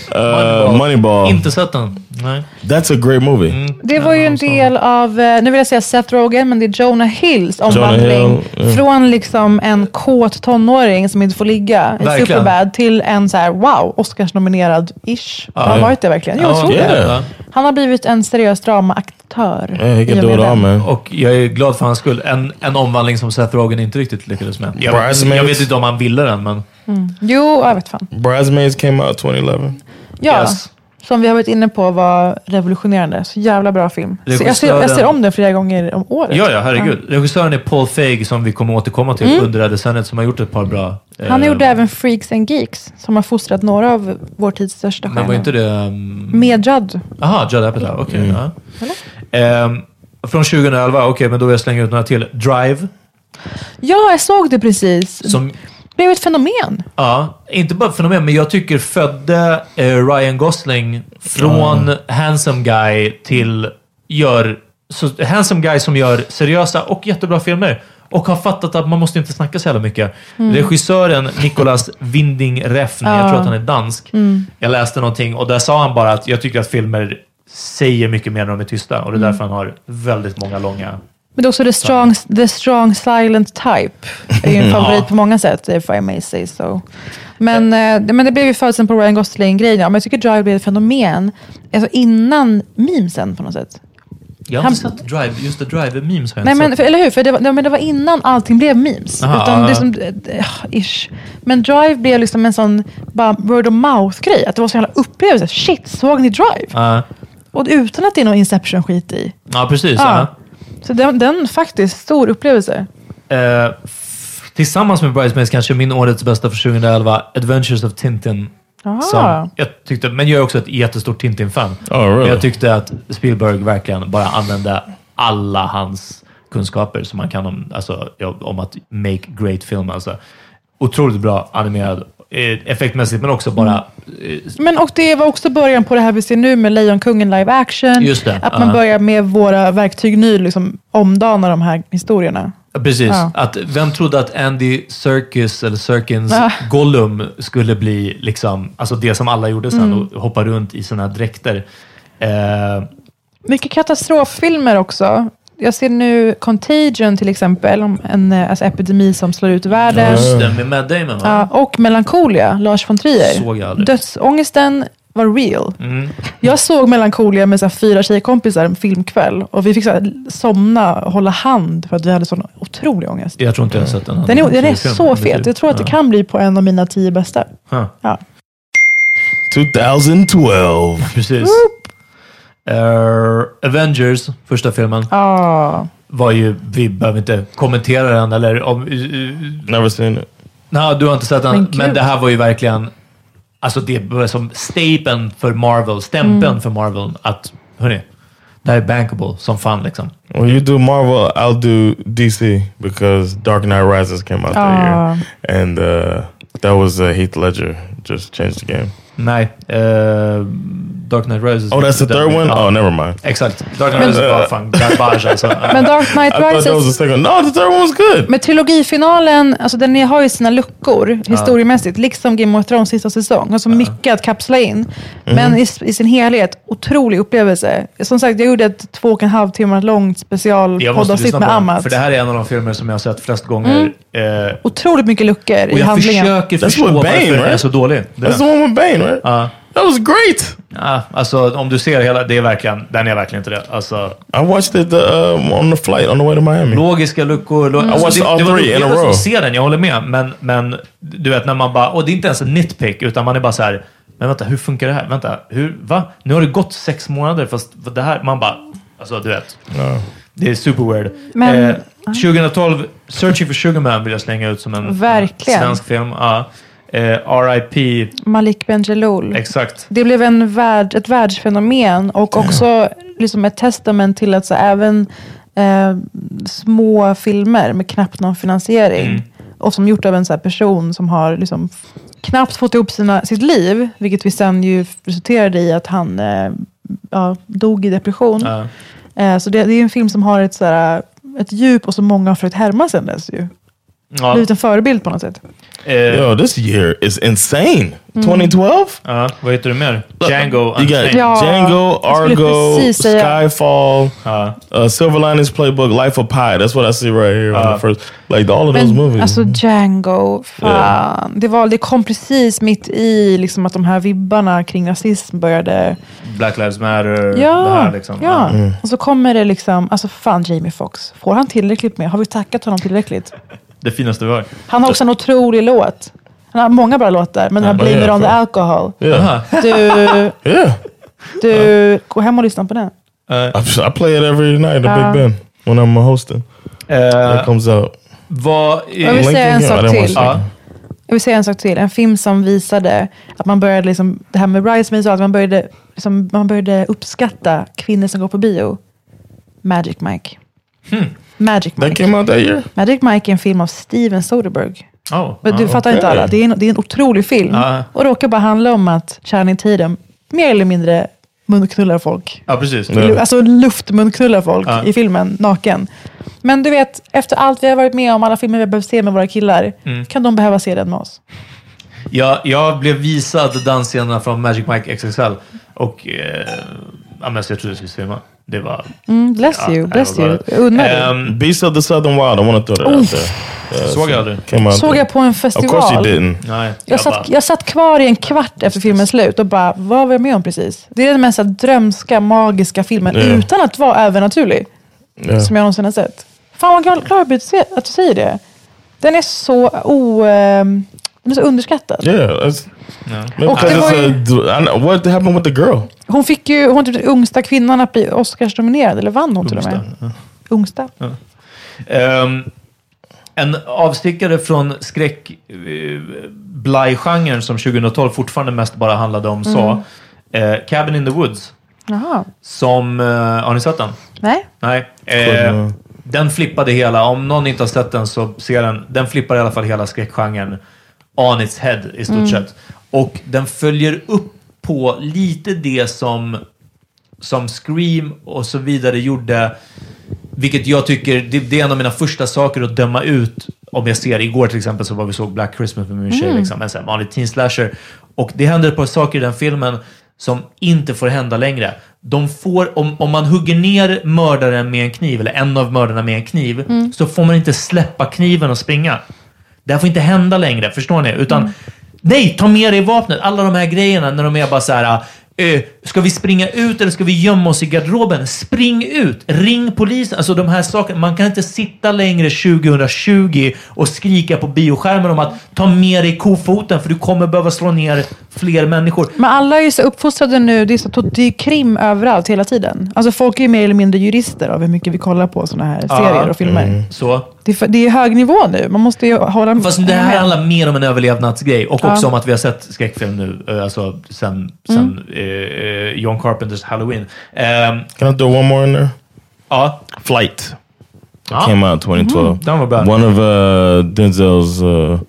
Moneyball. Inte sett den. Nej. That's a great movie. Det var ju en del av, eh, nu vill jag säga Seth Rogen, men det är Jonah Hills omvandling. Hill, ja. Från liksom en kåt tonåring som inte får ligga i Verkligen. Superbad till en så här, wow, Oscarsnominerad-ish. Han har Ja. varit det verkligen. Jo, jag yeah. det. ja. Han har blivit en seriös dramaaktör. Yeah, he i can och do med it all den. man. Och jag är glad för hans skull. En, en omvandling som Seth Rogen inte riktigt lyckades med. Jag, Bridesmaids. jag vet inte om han ville den, men... Jo, jag vet fan. Bridesmaids came out 2011. Ja, Yes. som vi har varit inne på var revolutionerande. Så jävla bra film. Så jag, ser, jag ser om den flera gånger om året. Ja, ja, herregud. Regissören är Paul Feig, som vi kommer återkomma till under det här decenniet, som har gjort ett par bra... eh, Han gjorde även Freaks and Geeks, som har fostrat några av vår tids största Men var stjärnor. inte det... Um, Med Judd. Aha, Judd Apatow. Okej. ja. Ehm, från 2011, okej, men då vill jag slänga ut några till. Drive, Ja, jag såg det precis. som... blev ett fenomen. Ja, inte bara fenomen, men jag tycker födde eh, Ryan Gosling från handsome guy till gör... Så, handsome guy som gör seriösa och jättebra filmer. Och har fattat att man måste inte snacka så jävla mycket. Regissören Nicolas Winding Refn, jag tror att han är dansk. Jag läste någonting och där sa han bara att jag tycker att filmer säger mycket mer när de är tysta. Och det är därför han har väldigt många långa... Men det är också the strong, the strong silent type. är ju en [LAUGHS] favorit på många sätt, if I may say so. Men, eh, men det blev ju födseln på Ryan Gosling-grejen. Ja, men jag tycker Drive blev ett fenomen alltså innan memesen på något sätt. Jag har Han- inte sett Drive, just det, Drive-memes har jag Nej, men, för, eller hur? För det var, det, men det var innan allting blev memes. Aha, Utan det ja. är som, eh, ish. Men Drive blev liksom en sån bara word of mouth-grej. Att det var så jävla upplevelse. Shit, såg ni Drive? Ja. Och utan att det är någon Inception-skit i. ja, precis. Ja. Så den, den faktiskt, stor upplevelse. Eh, tillsammans med Bridesmaids kanske min årets bästa för 2011, Adventures of Tintin. Aha. Som jag tyckte, men jag är också ett jättestort Tintin-fan. Oh, really? Men Jag tyckte att Spielberg verkligen bara använde alla hans kunskaper som man kan om, alltså, om att make great film. Alltså. Otroligt bra animerad, effektmässigt, men också bara... Eh, Men och det var också början på det här vi ser nu med Lejonkungen live action. Just det, Att man ja. börjar med våra verktyg ny liksom omdana de här historierna. Precis. Ja. Att, vem trodde att Andy Serkis, eller Serkins Ja. Gollum skulle bli liksom, alltså det som alla gjorde sen Mm. och hoppa runt i sina dräkter. Eh, Mycket katastroffilmer också. Jag ser nu Contagion till exempel, om en eh, alltså, epidemi som slår ut världen. just det, med Matt Damon va? Ja, och Melancholia, Lars von Trier. Såg jag aldrig. Dödsångesten var real. Mm. Jag såg Melancholia med så här, fyra tjejkompisar en filmkväll och vi fick så här, somna och hålla hand för att vi hade sån otrolig ångest. Jag tror inte jag har sett den. Den är, den är så fet. Jag tror att det kan bli på en av mina tio bästa. Huh. Ja. 2012. Precis. Eh, Avengers, första filmen, Ja. var ju... Vi behöver inte kommentera den, eller om... eh, Never seen it. Nej, du har inte sett den. Men det här var ju verkligen... Alltså det var som stapeln för Marvel, stämpeln Mm. för Marvel. Att, hörni, det här är bankable som fan liksom. When you do Marvel, I'll do DC because Dark Knight Rises came out that Ah. year, and uh, that was uh, Heath Ledger just changed the game. Nej, eh, Dark Knight Rises. Oh, that's the third one. ja, Oh, never mind. Exakt. Dark Knight Rises var fan [LAUGHS] garbage alltså. Men Dark Knight I thought that was the Rises, second. No, the third one was good. med trilogifinalen, alltså den har ju sina luckor historiemässigt, liksom Game of Thrones sista säsong. Har så mycket att kapsla in. Men i, i sin helhet, otrolig upplevelse. Som sagt, jag gjorde ett två och en halv timmar långt lyssna på med Amat. för det här är en av de filmer som jag har sett flest gånger. Eh, Otroligt mycket luckor och i jag handlingen. försöker That's förstå what varför Bane, den är right? så dålig. Det är That's the den. one with Bane, right? Ja. That was great. Ja, alltså om du ser hela, det är verkligen, den är verkligen inte det. Alltså, I watched it uh, on the flight on the way to Miami. logiska luckor. Lo- alltså, watched det, all det var three in a row. att se den, jag håller med. Men, men du vet när man bara, och det är inte ens en nitpick, utan man är bara så här, men vänta, hur funkar det här? Vänta, hur, va? Nu har det gått sex månader, fast det här, man bara, alltså du vet. Det är super weird. Men- eh, 2012, Searching for Sugar Man vill jag slänga ut som en Verkligen. svensk film. Ja. Eh, R.I.P. Malik Bendjelloul. Exakt. Det blev en värld, ett världsfenomen och också liksom ett testament till att så även eh, små filmer med knappt någon finansiering Mm. och som gjort av en så här person som har liksom knappt fått ihop sina, sitt liv, vilket vi sen ju resulterade i att han eh, ja, dog i depression. Ja. Eh, så det, det är en film som har ett, så här, ett djup och som många har försökt härma sen dess. Ju. Ja. Blivit en förebild på något sätt. Eh, Yo, this year is insane. Mm. 2012. ja, vad heter du mer? Django You got Unchained. Ja, Django, jag skulle Argo, precis säga- Skyfall, Ja. uh, Silver Linings Playbook, Life of Pi. That's what I see right here on the first. Like all of those movies. alltså Django, fan. Det, var, det kom precis mitt i liksom, att de här vibbarna kring rasism började... Black Lives Matter. Ja, det här liksom. ja. och så kommer det liksom, alltså fan Jamie Foxx, får han tillräckligt med? Har vi tackat honom tillräckligt? Det finaste vi har. Han har också en otrolig låt. Han har många bra låtar, men den här Blame It On The. Alcohol. yeah. Du, [LAUGHS] yeah. du, gå hem och lyssna på den. Eh, I, I play it every night at Big Ben when I'm hosting. eh, It comes out. vad... Jag vill är- säga en sak till. Ja. Jag vill säga en sak till. En film som visade att man började, liksom, det här med Bridesmaids och att man började, liksom, man började uppskatta kvinnor som går på bio. Magic Mike. Magic That Mike. came out that year. Magic Mike är en film av Steven Soderbergh. Oh, Men du ja. fattar inte okej. alla. Det är, en, det är en otrolig film. Ja. Och råkar bara handla om att Channing Tatum mer eller mindre munknullar folk. Ja, precis. Alltså luftmunknullar folk i filmen, naken. Men du vet, efter allt vi har varit med om, alla filmer vi har behövt se med våra killar, Mm. kan de behöva se den med oss? Jag, jag blev visad dansscenerna från Magic Mike XXL och eh, jag trodde jag skulle svimma. Det var... Mm, bless ja, you, det bless you. Jag unnar dig. Ehm, Beast of the Southern Wild. I want to throw that out there. Yeah, Såg jag out Såg jag på en Of course you festival. didn't. Nej, Jag satt, bara, jag satt kvar i en kvart efter filmens slut och bara, vad var jag med om precis? Det är den mest drömska, magiska filmen Ja. utan att vara övernaturlig. Yeah. Som jag någonsin har sett. Fan vad glad jag blir att du säger det. Den är så o... ehm, den är så underskattad. Yeah. That's, ja. Och det because var it's ju- a, I know, what happened with the girl? Hon fick ju, hon var typ den yngsta kvinnan att bli Oscarsnominerad, eller vann hon till och med? Ungsta. Ehm, en avstickare från skräck eh, blaj-genren som 2012 fortfarande mest bara handlade om så. Eh, Cabin in the Woods. Jaha. Som, eh, har ni sett den? Nej? Nej. Cool, Eh, den flippade hela, om någon inte har sett den så ser den. Den flippar i alla fall hela skräckgenren on its head i stort sett. Och den följer upp på lite det som, som Scream och så vidare gjorde. Vilket jag tycker, det, det är en av mina första saker att döma ut. Om jag ser, igår till exempel så var vi såg Black Christmas med min tjej, liksom, en vanlig teen slasher. Och det händer ett par saker i den filmen som inte får hända längre. De får, om, om man hugger ner mördaren med en kniv, eller en av mördarna med en kniv, så får man inte släppa kniven och springa. Det här får inte hända längre, förstår ni? Utan, nej, ta med dig vapnet. Alla de här grejerna när de är bara så här, eh, ska vi springa ut eller ska vi gömma oss i garderoben? Spring ut! Ring polisen! Alltså de här sakerna. Man kan inte sitta längre 2020 och skrika på bioskärmen om att ta med dig kofoten för du kommer behöva slå ner fler människor. Men alla är ju så uppfostrade nu. Det är, så, det är krim överallt hela tiden. Alltså folk är ju mer eller mindre jurister av hur mycket vi kollar på sådana här serier och filmer. Så. Det, är, för- det är hög nivå nu. Man måste ju hålla Fast det här med. handlar mer om en överlevnadsgrej och Ja. också om att vi har sett skräckfilm nu, eh, alltså sen, sen eh, eh, John Carpenters Halloween. Ehm, Can I throw one more in there? ja, Flight. Ja. Came out 2012. den var bra. One of uh, Denzel's uh,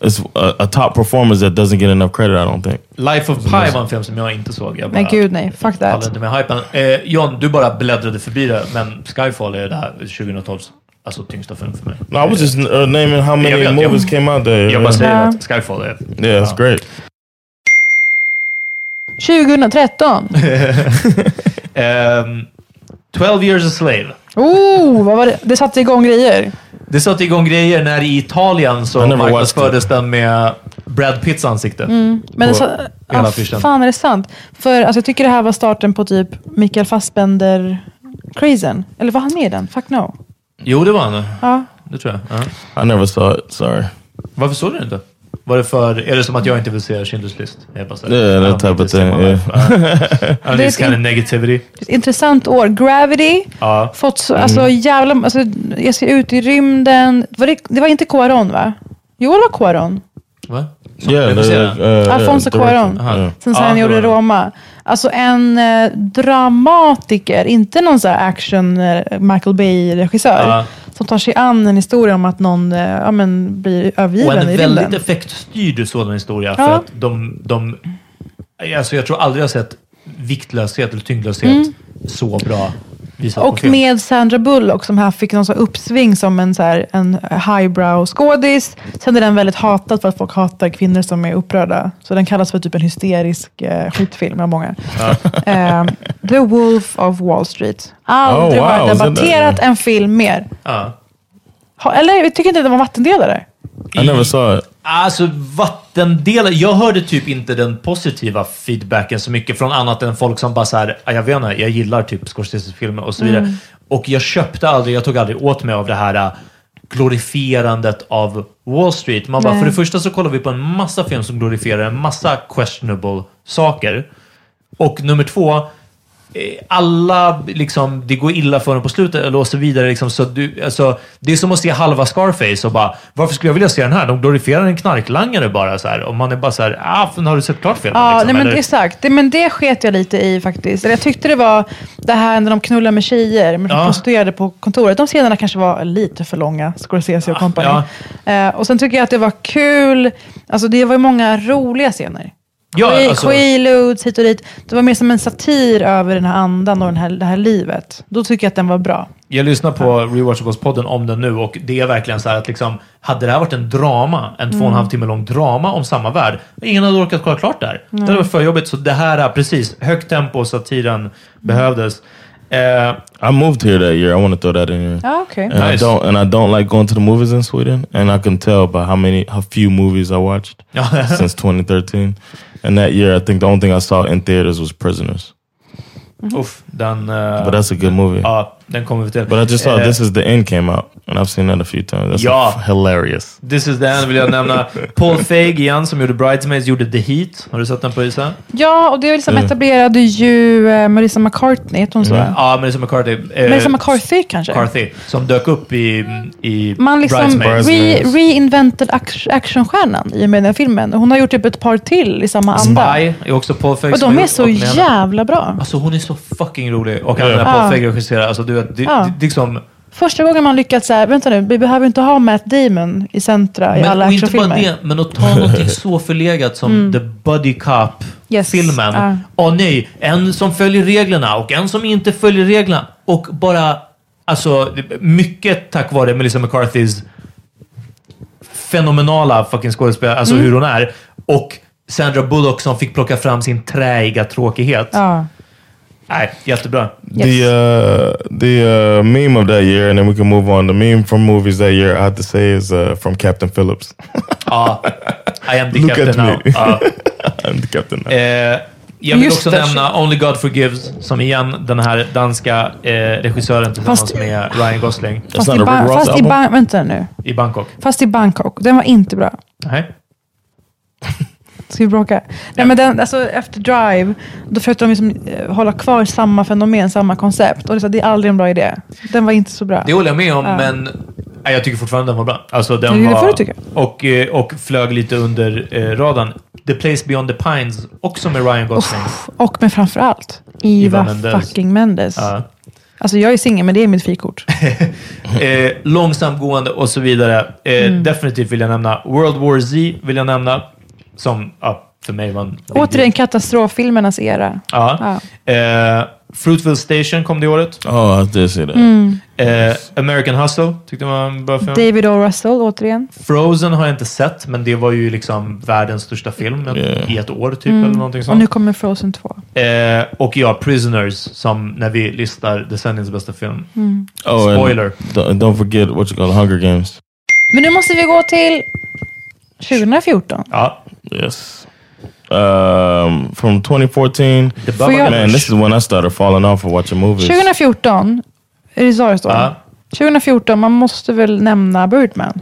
is a, a top performers that doesn't get enough credit, I don't think. Life of Pi var en film som jag inte såg. Jag bara Men gud nej, fuck that. inte med hypen. Eh, John, du bara bläddrade förbi det, men Skyfall är det här 2012 alltså tyngsta film för mig. No, I was just uh, naming how many Jag vet, jag- movies came out there. Jag bara säger att Skyfall är... yeah, it's great. 2013. [LAUGHS] Ehm, 12 years a slave. Oh, vad var det? Det satte igång grejer. Det satte igång grejer när i Italien så marknadsfördes den med Brad Pitts ansikte. Men det sa, ah, fan är det sant? För alltså, jag tycker det här var starten på typ Mikael Fassbender-crazen. Eller var han med i den? Fuck no. Jo, det var han. Ja. Det tror jag. Ja. I never saw it. Sorry. Varför såg du det inte? Var det för... Är det som att jag inte vill se Schindler's list? Jag bara Yeah, that type of thing, yeah. Ja. Ja, Det är kind of negativity. Ett intressant år. Gravity. Ja. Fått så, alltså jävla... Alltså, jag ser ut i rymden. Var det, det var inte Cuarón va? Jo, det var Cuarón. Va? Som Yeah, the, uh, Alfonso. Cuarón. Yeah. Sen så Ja, han det gjorde var det. Roma. Alltså en eh, dramatiker, inte någon så här action eh, Michael Bay-regissör. Ja. Som tar sig an en historia om att någon eh, ja, men, blir Och övergiven en i väldigt effektstyrd sådan historia. För Ja. att de, de... Alltså jag tror aldrig jag har sett viktlöshet eller tyngdlöshet så bra Och med Sandra Bullock som här fick någon så här uppsving som en, så här, en highbrow skådis. Sen är den väldigt hatad för att folk hatar kvinnor som är upprörda. Så den kallas för typ en hysterisk eh, skitfilm av många. [LAUGHS] Eh, The Wolf of Wall Street. Aldrig Oh, wow, har jag debatterat en film mer. Ja. Ha, eller jag tycker inte att den var vattendelare. I never saw it. Alltså vattendelare. Jag hörde typ inte den positiva feedbacken så mycket från annat än folk som bara så här, "Ah, jag vet inte, jag gillar typ Scorsese-filmer och så vidare. Och jag köpte aldrig, jag tog aldrig åt mig av det här äh, glorifierandet av Wall Street. Man bara, Nej. för det första så kollar vi på en massa film som glorifierar en massa questionable saker. Och nummer två, alla, liksom, det går illa för dem på slutet eller och så vidare. Liksom, så du, alltså, det är som att se halva Scarface och bara, varför skulle jag vilja se den här? De glorifierar en knarklangare bara. Så här. Och man är bara så här, ah, fan, har du sett klart filmen? Ja, liksom, nej, men eller? exakt. Det, men det sket jag lite i faktiskt. Jag tyckte det var det här när de knullar med tjejer, med Ja. prostituerade på kontoret. De scenerna kanske var lite för långa, Scorsese och company. Eh, och sen tycker jag att det var kul. Alltså det var ju många roliga scener. Ja, alltså- Quaaludes hit och dit. Det var mer som en satir över den här andan och den här, det här livet. Då tycker jag att den var bra. Jag lyssnar på Rewatchables-podden om den nu och det är verkligen så här att liksom, hade det här varit en drama, en två och en Mm. halv timme lång drama om samma värld, ingen hade orkat kolla klart där. Det hade varit för jobbigt. Så det här är precis, högt tempo och satiren behövdes. Eh, I moved here that year. I want to throw that in here. Ja, okej. And I Nice. don't and I don't like going to the movies in Sweden. And I can tell by how many how few movies I watched [LAUGHS] since 2013. And that year, I think the only thing I saw in theaters was Prisoners. uff, den... eh, But that's a good movie. ja, den kommer vi till. But I just saw Eh, This Is the End came out, and I've seen that a few times. That's Ja. hilarious. This is the end vill jag nämna. [LAUGHS] Paul Feig igen, som gjorde Bridesmaids, gjorde The Heat. Har du sett den på Isa? Ja, och det liksom Mm. etablerade ju eh, Marissa McCartney, heter hon så? Ja, Melissa McCarthy. eh, Marissa McCarthy kanske? McCarthy, som dök upp i, i Man liksom Bridesmaids. re, reinventade ac- actionstjärnan i och med den filmen. Hon har gjort typ ett par till i samma anda. Spy är också Paul Feig Och de är så jävla bra. Alltså hon är så fucking rolig. Och han när Paul. Feig regisserar, alltså du vet, det, Ja. det, liksom... Första gången man lyckats säga, vänta nu, vi behöver inte ha Matt Damon i centra i Men, alla och inte bara actionfilmer. Mm. det, men att ta [LAUGHS] någonting så förlegat som The Buddy Cop-filmen. Yes. Åh nej, en som följer reglerna och en som inte följer reglerna. Och bara, alltså, mycket tack vare Melissa McCarthys fenomenala fucking skådespelare, alltså Mm. hur hon är. Och Sandra Bullock som fick plocka fram sin träiga tråkighet. Ja. Nej, jättebra. Yes. The uh, the uh, meme of that year, and then we can move on. The meme from movies that year, I have to say, is uh, from Captain Phillips. [LAUGHS] Ja, I am the Look captain now. Ja. [LAUGHS] I'm the captain now. Eh, jag vill Just också nämna Only God Forgives, som igen den här danska eh, regissören tillsammans Fast- med Ryan Gosling Fast, i, ba- fast i, ba- vänta nu. i Bangkok. Fast i Bangkok. Den var inte bra. Nej. [LAUGHS] Ska vi bråka? Nej, men den, alltså, efter Drive, då försökte de liksom, eh, hålla kvar samma fenomen, samma koncept. Och det, är så, det är aldrig en bra idé. Den var inte så bra. Det håller jag med om, men nej, jag tycker fortfarande den var bra. Alltså, den Det var, får du tycka. Och, eh, och flög lite under eh, radarn. The Place Beyond the Pines, också med Ryan Gosling. Och men framför allt, Eva Eva Mendes. fucking Mendes. Ja. Alltså jag är singel, men det är mitt frikort. [LAUGHS] Eh, långsamgående och så vidare. Eh, Mm. Definitivt vill jag nämna. World War Z vill jag nämna. Som ja, för mig var en... Återigen katastroffilmernas era. Ja. Eh, Fruitville Station kom det året. Oh, I did see that. Mm. Eh, American Hustle tyckte jag var en bra film. David O. Russell, återigen. Frozen har jag inte sett, men det var ju liksom världens största film Yeah. i ett år typ, Mm. eller någonting Och sånt. nu kommer Frozen 2. Eh, och ja, Prisoners, som när vi listar decenniets bästa film. Mm. Oh, Spoiler. Don't, don't forget what you call Hunger Games. Men nu måste vi gå till 2014. Ja. Yes. Um, from 2014. The Får jag- Man, this is when I started falling off of watching movies. 2014, är det så det står? Ja. 2014, man måste väl nämna Birdman.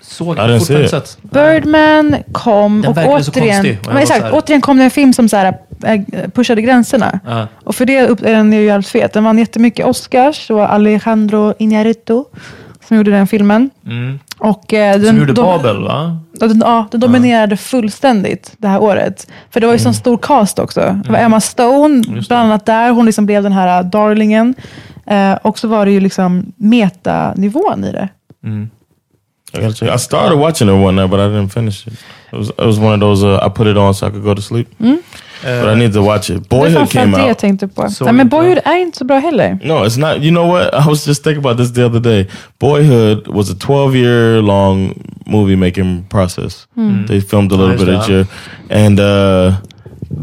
Såg jag fortfarande sett. Birdman kom Den och verkade så återigen, konstig, och men exakt, så här- återigen kom det en film som så här, äh, pushade gränserna. Ja. Och för det är den ju jävligt fet. Den vann jättemycket Oscars. Det var Alejandro Iñárritu som gjorde den filmen. Mm. Och, eh, den, Som gjorde de- Babel, va? Ja, den, ja, den dominerade fullständigt det här året. För det var ju sån stor cast också. Det var Emma Stone, bland annat där. Hon liksom blev den här äh, darlingen. Eh, och så var det ju liksom metanivån i det. Check. I started watching it one night, but I didn't finish it. It was, it was one of those, uh, I put it on so I could go to sleep. But I need to watch it. Boyhood framförallt came det jag out. tänkte på. Såg Nej, men inte. Boyhood är inte så bra heller. No, it's not. You know what? [LAUGHS] I was just thinking about this the other day. Boyhood was a 12 year long movie making process. They filmed a little Nice bit each job. year. And uh,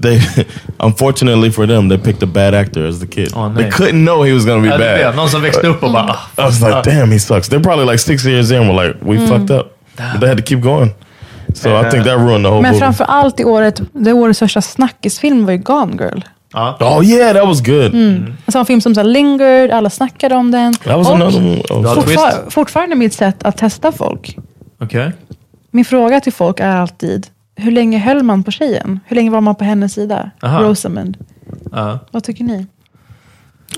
they, [LAUGHS] unfortunately for them, they picked a bad actor as the kid. Oh, they couldn't know he was going to be Ja, det blev bad. Någon som växte upp och bara... ah, I was like, damn, he sucks. They're probably like six years in. We're like, we fucked up. But they had to keep going. So I think that ruined the whole Men movie. framför allt i året, det årets största snackisfilm var ju Gone Girl. Ja. Oh yeah, that was good. Alltså en film som så här lingered, alla snackade om den. That was Och another one. Oh, fortfar- fortfarande mitt sätt att testa folk. Okej. Min fråga till folk är alltid, hur länge höll man på tjejen? Hur länge var man på hennes sida? Aha. Rosamund. Ja. Vad tycker ni?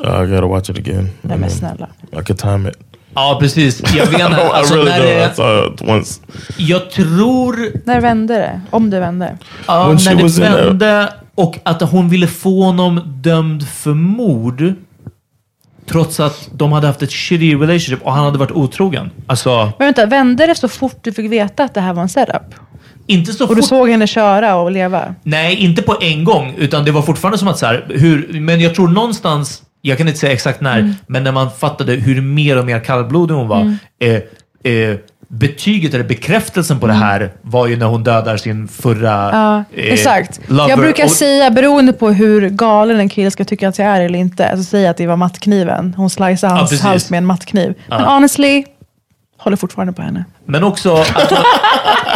Uh, I gotta watch it again. Nej men snälla. I could time it. Ja, precis. Jag vet [LAUGHS] inte. I Alltså, really när det, it once. jag tror... När vände det? Om det vände? Ja, When när det vände och att hon ville få honom dömd för mord. Trots att de hade haft ett shitty relationship och han hade varit otrogen. Alltså, Men vänta, vände det så fort du fick veta att det här var en setup? inte så Och du fort. såg henne köra och leva? Nej, inte på en gång. Utan det var fortfarande som att så här, hur, men jag tror någonstans, jag kan inte säga exakt när, Mm. men när man fattade hur mer och mer kallblodig hon var. Eh, eh, betyget eller bekräftelsen på det här var ju när hon dödar sin förra Mm. Ja, eh, exakt. lover. Jag brukar Och- säga, beroende på hur galen en kille ska tycka att jag är eller inte, alltså säga att det var mattkniven. Hon sliceade hans precis. hals med en mattkniv. Men honestly, håller fortfarande på henne. Men också att, hon,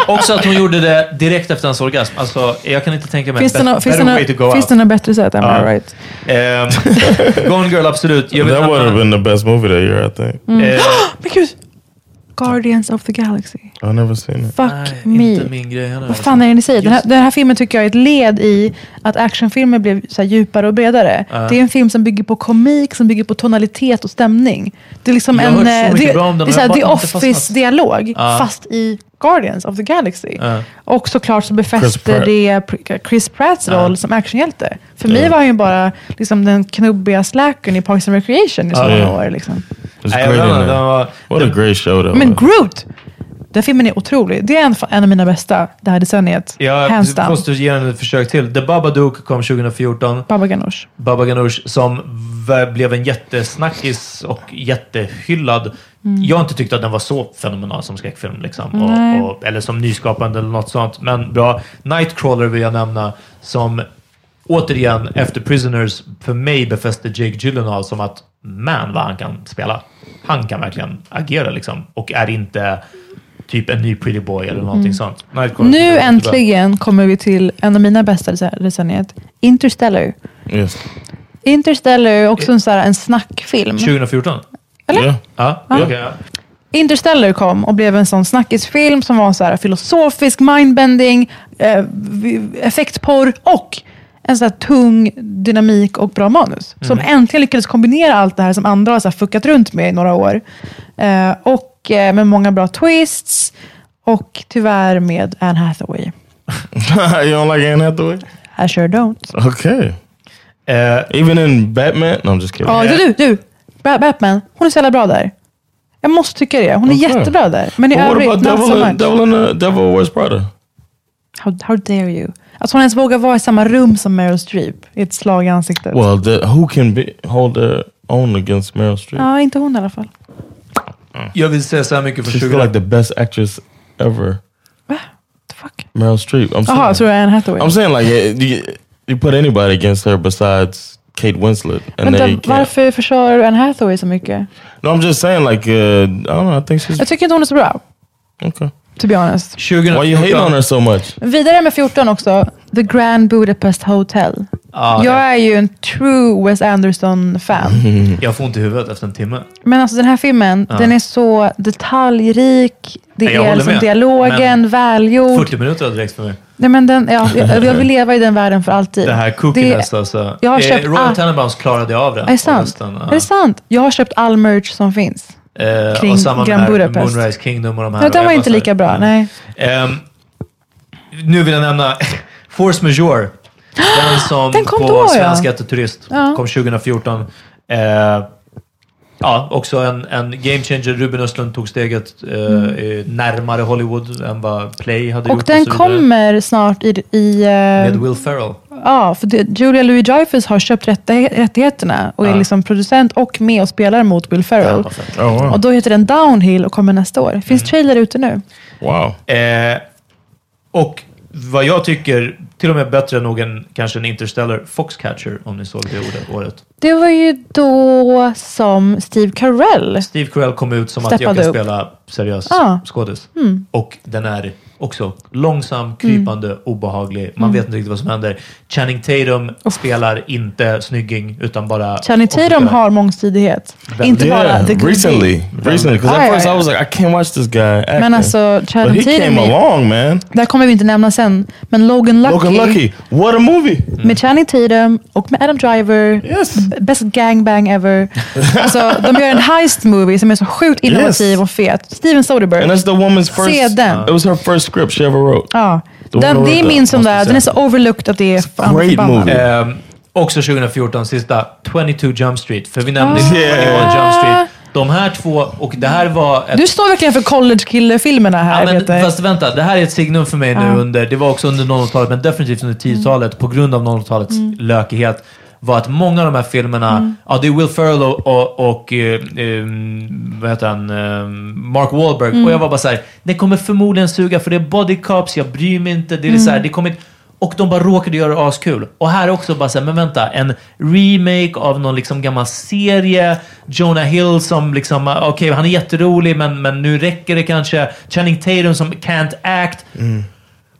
också att hon gjorde det direkt efter hans orgasm. Alltså, jag kan inte tänka mig Finns better det way to go finns det något bättre sätt? Am I Ja. right? Ehm, [LAUGHS] Gone Girl, absolut. Jag That would have been the best movie that year, I think. [GASPS] Men gud! Guardians of the Galaxy. I've never seen it. Fuck nej, me. inte min grej heller. Vad fan är det ni säger? Den här, den här filmen tycker jag är ett led i att actionfilmer blev så här djupare och bredare. Det är en film som bygger på komik, som bygger på tonalitet och stämning. Det är liksom Jag en... eh, det, det är så här, The. Office-dialog, Ja. fast i Guardians of the Galaxy. Ja. Och såklart så befäster det Chris Pratts roll som actionhjälte. För mig var han ju bara liksom, den knubbiga slackern i Parks and Recreation i så många år. Liksom. It's Nej, jag great vet in inte, there. den var, What a great show though. Men Groot! Den filmen är otrolig. Det är en, en av mina bästa det här decenniet. jag Hands down. måste ge den ett försök till. The Babadook kom 2014. Baba Ganoush. Baba Ganoush som v- blev en jättesnackis och jättehyllad. Jag har inte tyckt att den var så fenomenal som skräckfilm. Liksom. Nej. Och, och, eller som nyskapande eller något sånt. Men bra. Nightcrawler vill jag nämna som återigen efter Prisoners för mig befäste Jake Gyllenhaal som att man vad han kan spela. Han kan verkligen agera liksom och är inte typ en ny pretty boy eller någonting sånt. Nightcrawler Nu äntligen kommer vi till en av mina bästa dece- decenniet. Interstellar. Yes. Interstellar är också en, så här, en snackfilm. 2014? Yeah. Ja, Ja. okej, ja. Interstellar kom och blev en sån snackisfilm som var så här filosofisk, mindbending, eh, effektporr och en sån tung dynamik och bra manus. Som äntligen lyckades kombinera allt det här som andra har så fuckat runt med i några år. Eh, och eh, med många bra twists och tyvärr med Anne Hathaway. [LAUGHS] you don't like Anne Hathaway? I sure don't. Okay. Eh, Even in Batman? No, I'm just kidding. Ja, du, du, Ba- Batman, hon är så jävla bra där. Jag måste tycka det. Hon är Okay. jättebra där. Men i övrigt, not Devil, so much. Devil, in the, Devil Wears Prada? How, how dare you? Att hon ens vågar vara i samma rum som Meryl Streep är ett slag i ansiktet. Well, the, who can be, hold their own against Meryl Streep? Ja, inte hon i alla fall. jag vill säga så här mycket för She's 20... still like the best actress ever. The fuck? Meryl Streep. I'm. Jaha, jag Anne Hathaway. I'm saying like you, you put anybody against her besides Kate Winslet, and they Vänta, varför försvarar du Anne Hathaway så mycket? No, I'm just saying like uh, I don't know. I think she's Jag tycker inte hon är så bra, okay. To be honest. 2014. Why you hate on her so much? Vidare med 14 också, The Grand Budapest Hotel. Ah, jag ja. är ju en true Wes Anderson-fan. [LAUGHS] Jag får ont i huvudet efter en timme. Men alltså den här filmen, den är så detaljrik. Det Jag är liksom med. dialogen, välgjord. 40 minuter har direkt för mig. Nej, men den, ja, jag, jag vill [LAUGHS] leva i den världen för alltid. Det här cookiness alltså. jag har Eh, köpt Royal all- Tenenbaums klarade av det. Är det sant? Resten, ja. Är det sant? Jag har köpt all merch som finns. Eh, Kring och samma Grand med Budapest. Moonrise Kingdom och de här. Ja, den Och var inte lika bra. här, Nej. Ehm, nu vill jag nämna [LAUGHS] Force Majeure. Den [GASPS] som Den på då. Svensk ja. Turist Ja. kom 2014. Eh, ja, också en, en game changer. Ruben Östlund tog steget eh, eh, närmare Hollywood än vad Play hade Mm. Och gjort. den så vidare. kommer snart i... i eh, Med Will Ferrell. Ja, för det, Julia Louis-Dreyfus har köpt rättighe- rättigheterna och är liksom producent och med och spelar mot Will Ferrell. Oh wow! Och då heter den Downhill och kommer nästa år. Mm. Finns trailer ute nu? Wow. Eh, och vad jag tycker, till och med bättre än någon, kanske en Interstellar Foxcatcher, om ni såg det ordet, året. Det var ju då som Steve Carell Steve Carell kom ut som att jag kan upp. spela seriös Ja. skådis. Och den är också långsam, krypande, obehaglig. Man vet inte riktigt vad som händer. Channing Tatum spelar inte snygging, utan bara... Channing Tatum har mångsidighet. Väldigt. Inte bara Yeah, the good recently, recently, because at first I was like, I can't watch this guy acting. Men alltså, but Channing he Tatum, came along, man. det här kommer vi inte nämna sen, men Logan Lucky, Logan Lucky, what a movie! med Channing Tatum och med Adam Driver, Yes. best gangbang ever. [LAUGHS] Alltså, de gör en heist movie som är så sjukt innovativ Yes. och fet. Steven Soderbergh. And that's the woman's first. Se den. It was her first script she ever wrote. Ja. Den, det är min som där, den är så overlooked att det är great movie. Ehm, också 2014, sista 22 Jump Street. För vi nämnde Ah. 21 Yeah. Jump Street. De här två, och det här var... Ett, Du står verkligen för college-kille-filmerna här, Ja, men, Peter. fast vänta, det här är ett signum för mig nu Ja. under, det var också under 00-talet, men definitivt under 10-talet, på grund av 00-talets Mm. lökighet, var att många av de här filmerna, ja det är Will Ferrell och, och, och ehm, vad heter han, Ehm, Mark Wahlberg, Mm. och jag var bara så här, det kommer förmodligen suga för det är body cops, jag bryr mig inte, det är Mm. så här, det kommer inte- och de bara råkade göra det askul. Och här också bara såhär, men vänta, en remake av någon liksom gammal serie. Jonah Hill som liksom, ah, okej han är jätterolig men, men nu räcker det kanske. Channing Tatum som can't act.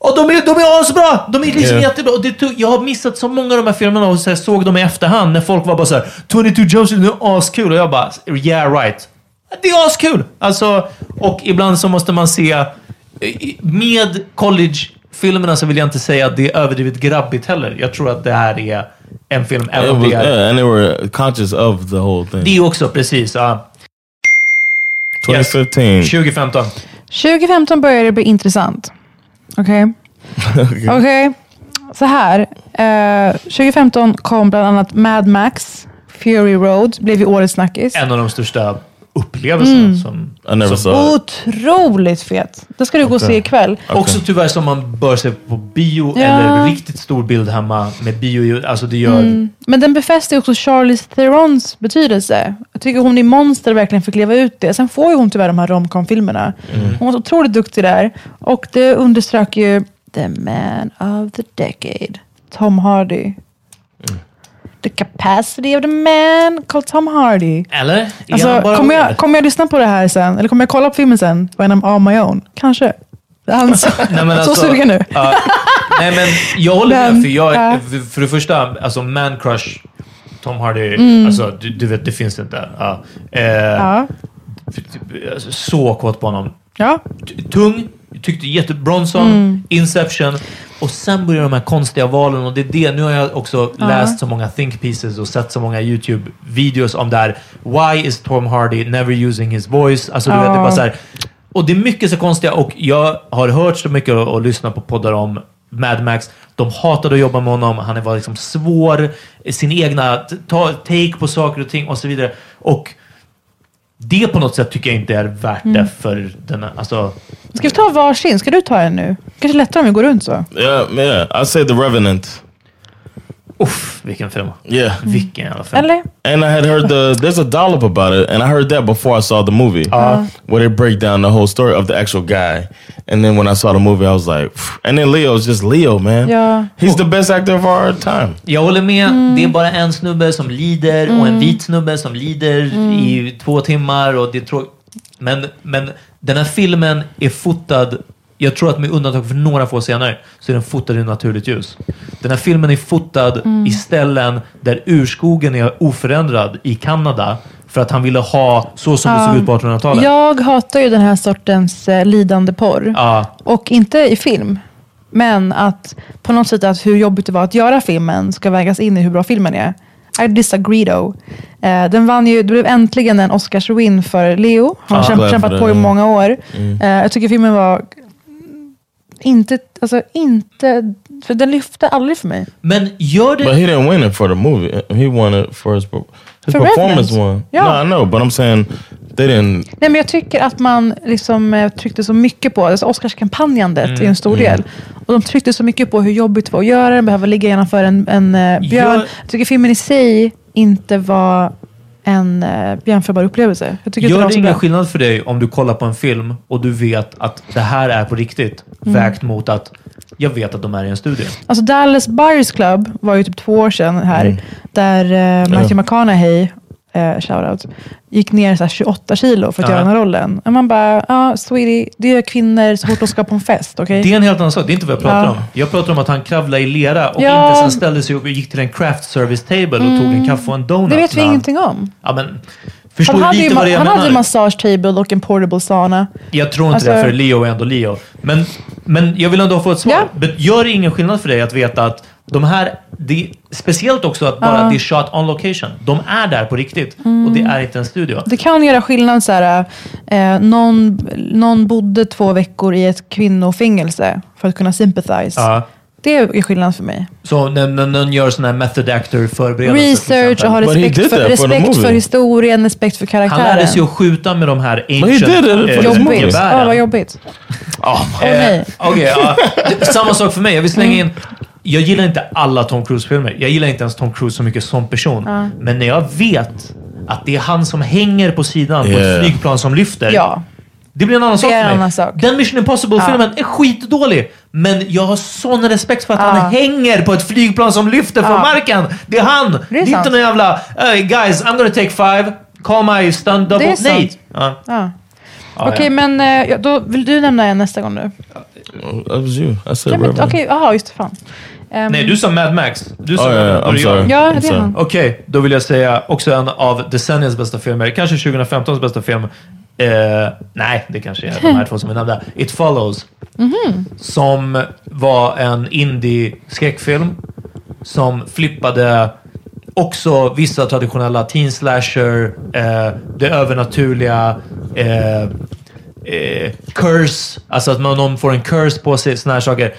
Och de är, de är asbra! De är liksom Yeah. jättebra. Och det tog, jag har missat så många av de här filmerna och så här, såg dem i efterhand när folk var bara såhär 22 Jump Street, det är askul. Och jag bara, yeah right. Det är askul! Alltså, och ibland så måste man se... eh, Med college-filmerna så vill jag inte säga att det är överdrivet grabbigt heller. Jag tror att det här är en film, även om was, det är... yeah, and they were conscious of the whole thing. Det är också precis, ja. 2015. 2015. 2015 började det bli intressant. Okej? [LAUGHS] Okej. Så här. Eh, 2015 kom bland annat Mad Max, Fury Road, blev ju årets snackis. En av de största upplevelserna Mm. som... Som. Otroligt fet. Det ska du gå och se ikväll. Också tyvärr som man bör se på bio Ja. eller riktigt stor bild hemma med bio. Alltså det gör... Mm. Men den befäster också Charlize Therons betydelse. Jag tycker hon i Monster verkligen fick leva ut det. Sen får ju hon tyvärr de här romcom-filmerna. Hon var otroligt duktig där. Och det underströk ju the man of the decade, Tom Hardy. The capacity of the man called Tom Hardy. Eller? Alltså, kommer, jag, kommer jag lyssna på det här sen? Eller kommer jag kolla på filmen sen? When I'm on my own? Kanske. Han, så, [LAUGHS] Nej, men [LAUGHS] så alltså- sugen nu. Ja, nej men jag håller Men, med, för jag, ja. för, det första, alltså man crush, Tom Hardy, alltså du, du vet, det finns inte. Eh, Ja. för- alltså, så kåt på honom. Ja. Tung, tyckte jätte... Bronson, Mm. Inception. Och sen börjar de här konstiga valen och det är det. Nu har jag också läst så många think pieces och sett så många YouTube-videos om det här. Why is Tom Hardy never using his voice? Alltså, du vet, det är bara Ja. så här. Och det är mycket så konstiga och jag har hört så mycket och, och lyssnat på poddar om Mad Max. De hatade att jobba med honom. Han var liksom svår. Sin egna take på saker och ting och så vidare. Och det på något sätt tycker jag inte är värt Mm. det för den här- alltså, Ska vi ta varsin? Ska du ta en nu? Kanske lättare om vi går runt så. Yeah, yeah. I say The Revenant. Uff, vilken film. Yeah. Vilken jävla film. Eller? And I had heard the there's a dollop about it, and I heard that before I saw the movie, Uh-huh. where they break down the whole story of the actual guy. And then when I saw the movie, I was like, "Pff." and then Leo's just Leo, man. Ja. He's the best actor of our time. Jag håller med. Mm. Det är bara en snubbe som lider och en vit snubbe som lider Mm. i två timmar. Och det är men, men den här filmen är fotad, jag tror att med undantag för några få scener, så är den fotad i naturligt ljus. Den här filmen är fotad Mm. i ställen där urskogen är oförändrad i Kanada. För att han ville ha så som det såg ut på 1800-talet. Jag hatar ju den här sortens eh, lidande porr. Ja. Och inte i film. Men att på något sätt att hur jobbigt det var att göra filmen ska vägas in i hur bra filmen är. I disagree though. Eh, den vann ju, det blev äntligen en Oscars-win för Leo. Han har glad kämpat för på i många år. Eh, jag tycker filmen var inte, alltså inte, för den lyfte aldrig för mig. Men gör det... But he didn't win it for the movie. He won it for his his For performance. Revenant. Won. Yeah. No, I know, but I'm saying they didn't. Nej, men jag tycker att man liksom, eh, tryckte så mycket på, alltså Oscarskampanjandet är en stor del. Och de tryckte så mycket på hur jobbigt det var att göra den, behöva ligga innanför en, en eh, björn. Jag- Jag tycker filmen i sig inte var en uh, jämförbar upplevelse. Jag tycker Gör det så ingen bra. skillnad för dig om du kollar på en film och du vet att det här är på riktigt, Mm. vägt mot att jag vet att de är i en studio? Alltså Dallas Buyers Club var ju typ två år sedan här, där uh, Matthew McConaughey, uh, shoutout, gick ner så här 28 kilo för att Ja. göra den här rollen. Och man bara, ja, sweetie, det är kvinnor så fort de ska på en fest, okej? Det är en helt annan sak. Det är inte vad jag pratar Ja. om. Jag pratar om att han kravlade i lera och Ja. inte sen ställde sig upp och gick till en craft service table och tog en kaffe och en donut. Det vet vi han- ingenting om. Ja, men, förstår Han hade, lite ju, vad det han hade ju menar? massage table och en portable sauna. Jag tror inte Alltså- det, för Leo är ändå Leo. Men, men jag vill ändå få ett svar. Men Gör det ingen skillnad för dig att veta att de här, det, speciellt också att bara det är shot on location. De är där på riktigt och det är inte en studio. Det kan göra skillnad så här, eh, någon, någon bodde två veckor i ett kvinnofängelse för att kunna sympathize. Ja. Det är skillnad för mig. Så när, när någon gör sån här method actor förberedelse till Research och ha But he respekt, för, the respekt för historien, respekt för Han karaktären. lärde sig att skjuta med de här ancient for eh. Jobbigt. gevären. Ja, vad jobbigt. Nej. Okej, ja. Det- samma sak för mig. Jag vill slänga in... Jag gillar inte alla Tom Cruise-filmer. Jag gillar inte ens Tom Cruise så mycket som person. Men när jag vet att det är han som hänger på sidan på Yeah. ett flygplan som lyfter. Ja. Det blir en annan sak är för mig. annan sak. Den Mission Impossible-filmen är skitdålig. Men jag har sån respekt för att han hänger på ett flygplan som lyfter från Ja. marken. Det är han! Det är, inte sant. någon jävla... Hey guys, I'm gonna take five. Call my stunt double. Det är Nej! sant. Ja. Okej, ja. men eh, ja, då vill du nämna en nästa gång nu? That was you. I said Nej, men, Revenant. Okej, jaha, just det. Fan. Ehm, Nej, du sa Mad Max. Du sa Oh, yeah, yeah. I'm jag? sorry. Ja, I'm det är sorry. han. Okej, då vill jag säga också en av decenniets bästa filmer. Kanske 2015s bästa film. Eh, nej, det kanske är de här två som vi nämnde. It Follows. Som var en indie-skräckfilm. Som flippade också vissa traditionella teen slasher, eh, det övernaturliga, eh, eh, curse, alltså att man, någon får en curse på sig, såna här saker.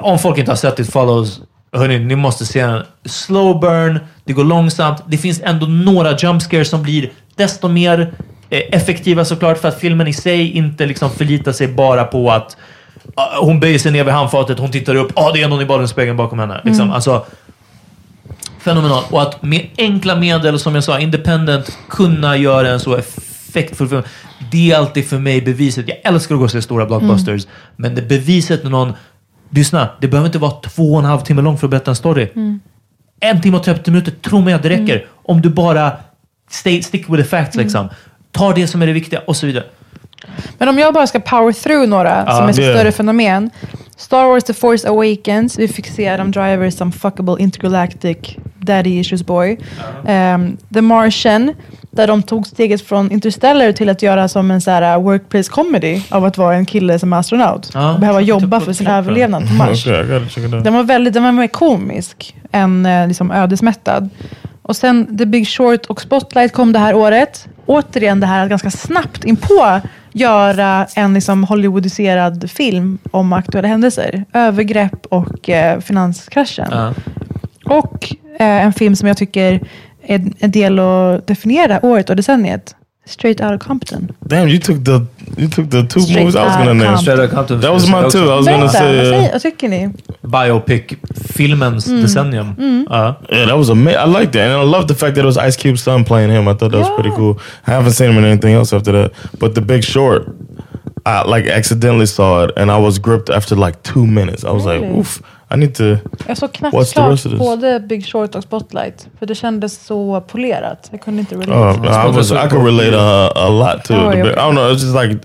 Om folk inte har sett It Follows, hörni, ni måste se den. Slow burn, det går långsamt. Det finns ändå några jump scares som blir desto mer eh, effektiva såklart för att filmen i sig inte liksom förlitar sig bara på att ah, hon böjer sig ner vid handfatet, hon tittar upp, ah, det är någon i badrumsspegeln bakom henne. Liksom. Alltså, fenomenal. Och att med enkla medel, som jag sa, independent, kunna göra en så effektfull film. Det är alltid för mig beviset. Jag älskar att gå och se stora blockbusters, men det beviset när någon... Lyssna, det behöver inte vara två och en halv timme långt för att berätta en story. En timme och 30 minuter, tro mig att det räcker. Om du bara stay, stick with the facts liksom. Ta det som är det viktiga och så vidare. Men om jag bara ska power through några som är Yeah. större fenomen. Star Wars The Force Awakens. Vi fick se Adam Driver som fuckable intergalactic daddy issues boy. Um, The Martian. Där de tog steget från Interstellar till att göra som en så här uh, workplace comedy av att vara en kille som är astronaut. Ja, och behöva jag jobba typ för sin överlevnad på [LAUGHS] Mars. Den var väldigt, den var mer komisk än eh, liksom ödesmättad. Och sen The Big Short och Spotlight kom det här året. Återigen det här att ganska snabbt inpå göra en liksom Hollywoodiserad film om aktuella händelser. Övergrepp och eh, finanskraschen. Ja. Och eh, en film som jag tycker en del att definiera året och decenniet. Straight Outta Compton. Damn, you took the you took the two Straight movies I was gonna name. Straight Outta Compton. That was mine too. I was gonna Berätta, say. vad, uh, vad tycker ni? Biopic-filmens Mm. decennium. Ja. Yeah, that was amazing. I liked that, and I love the fact that it was Ice Cube's son playing him. I thought that was Yeah. pretty cool. I haven't seen him in anything else after that. But The Big Short, I like accidentally saw it, and I was gripped after like two minutes. I was like, Really? oof, I need to. Jag såg knappt klart både Big Short och Spotlight. För det kändes så polerat. Jag kunde inte relate. Uh, I was. I could relate a, a lot to Oh, it. Big- I don't know. It's just like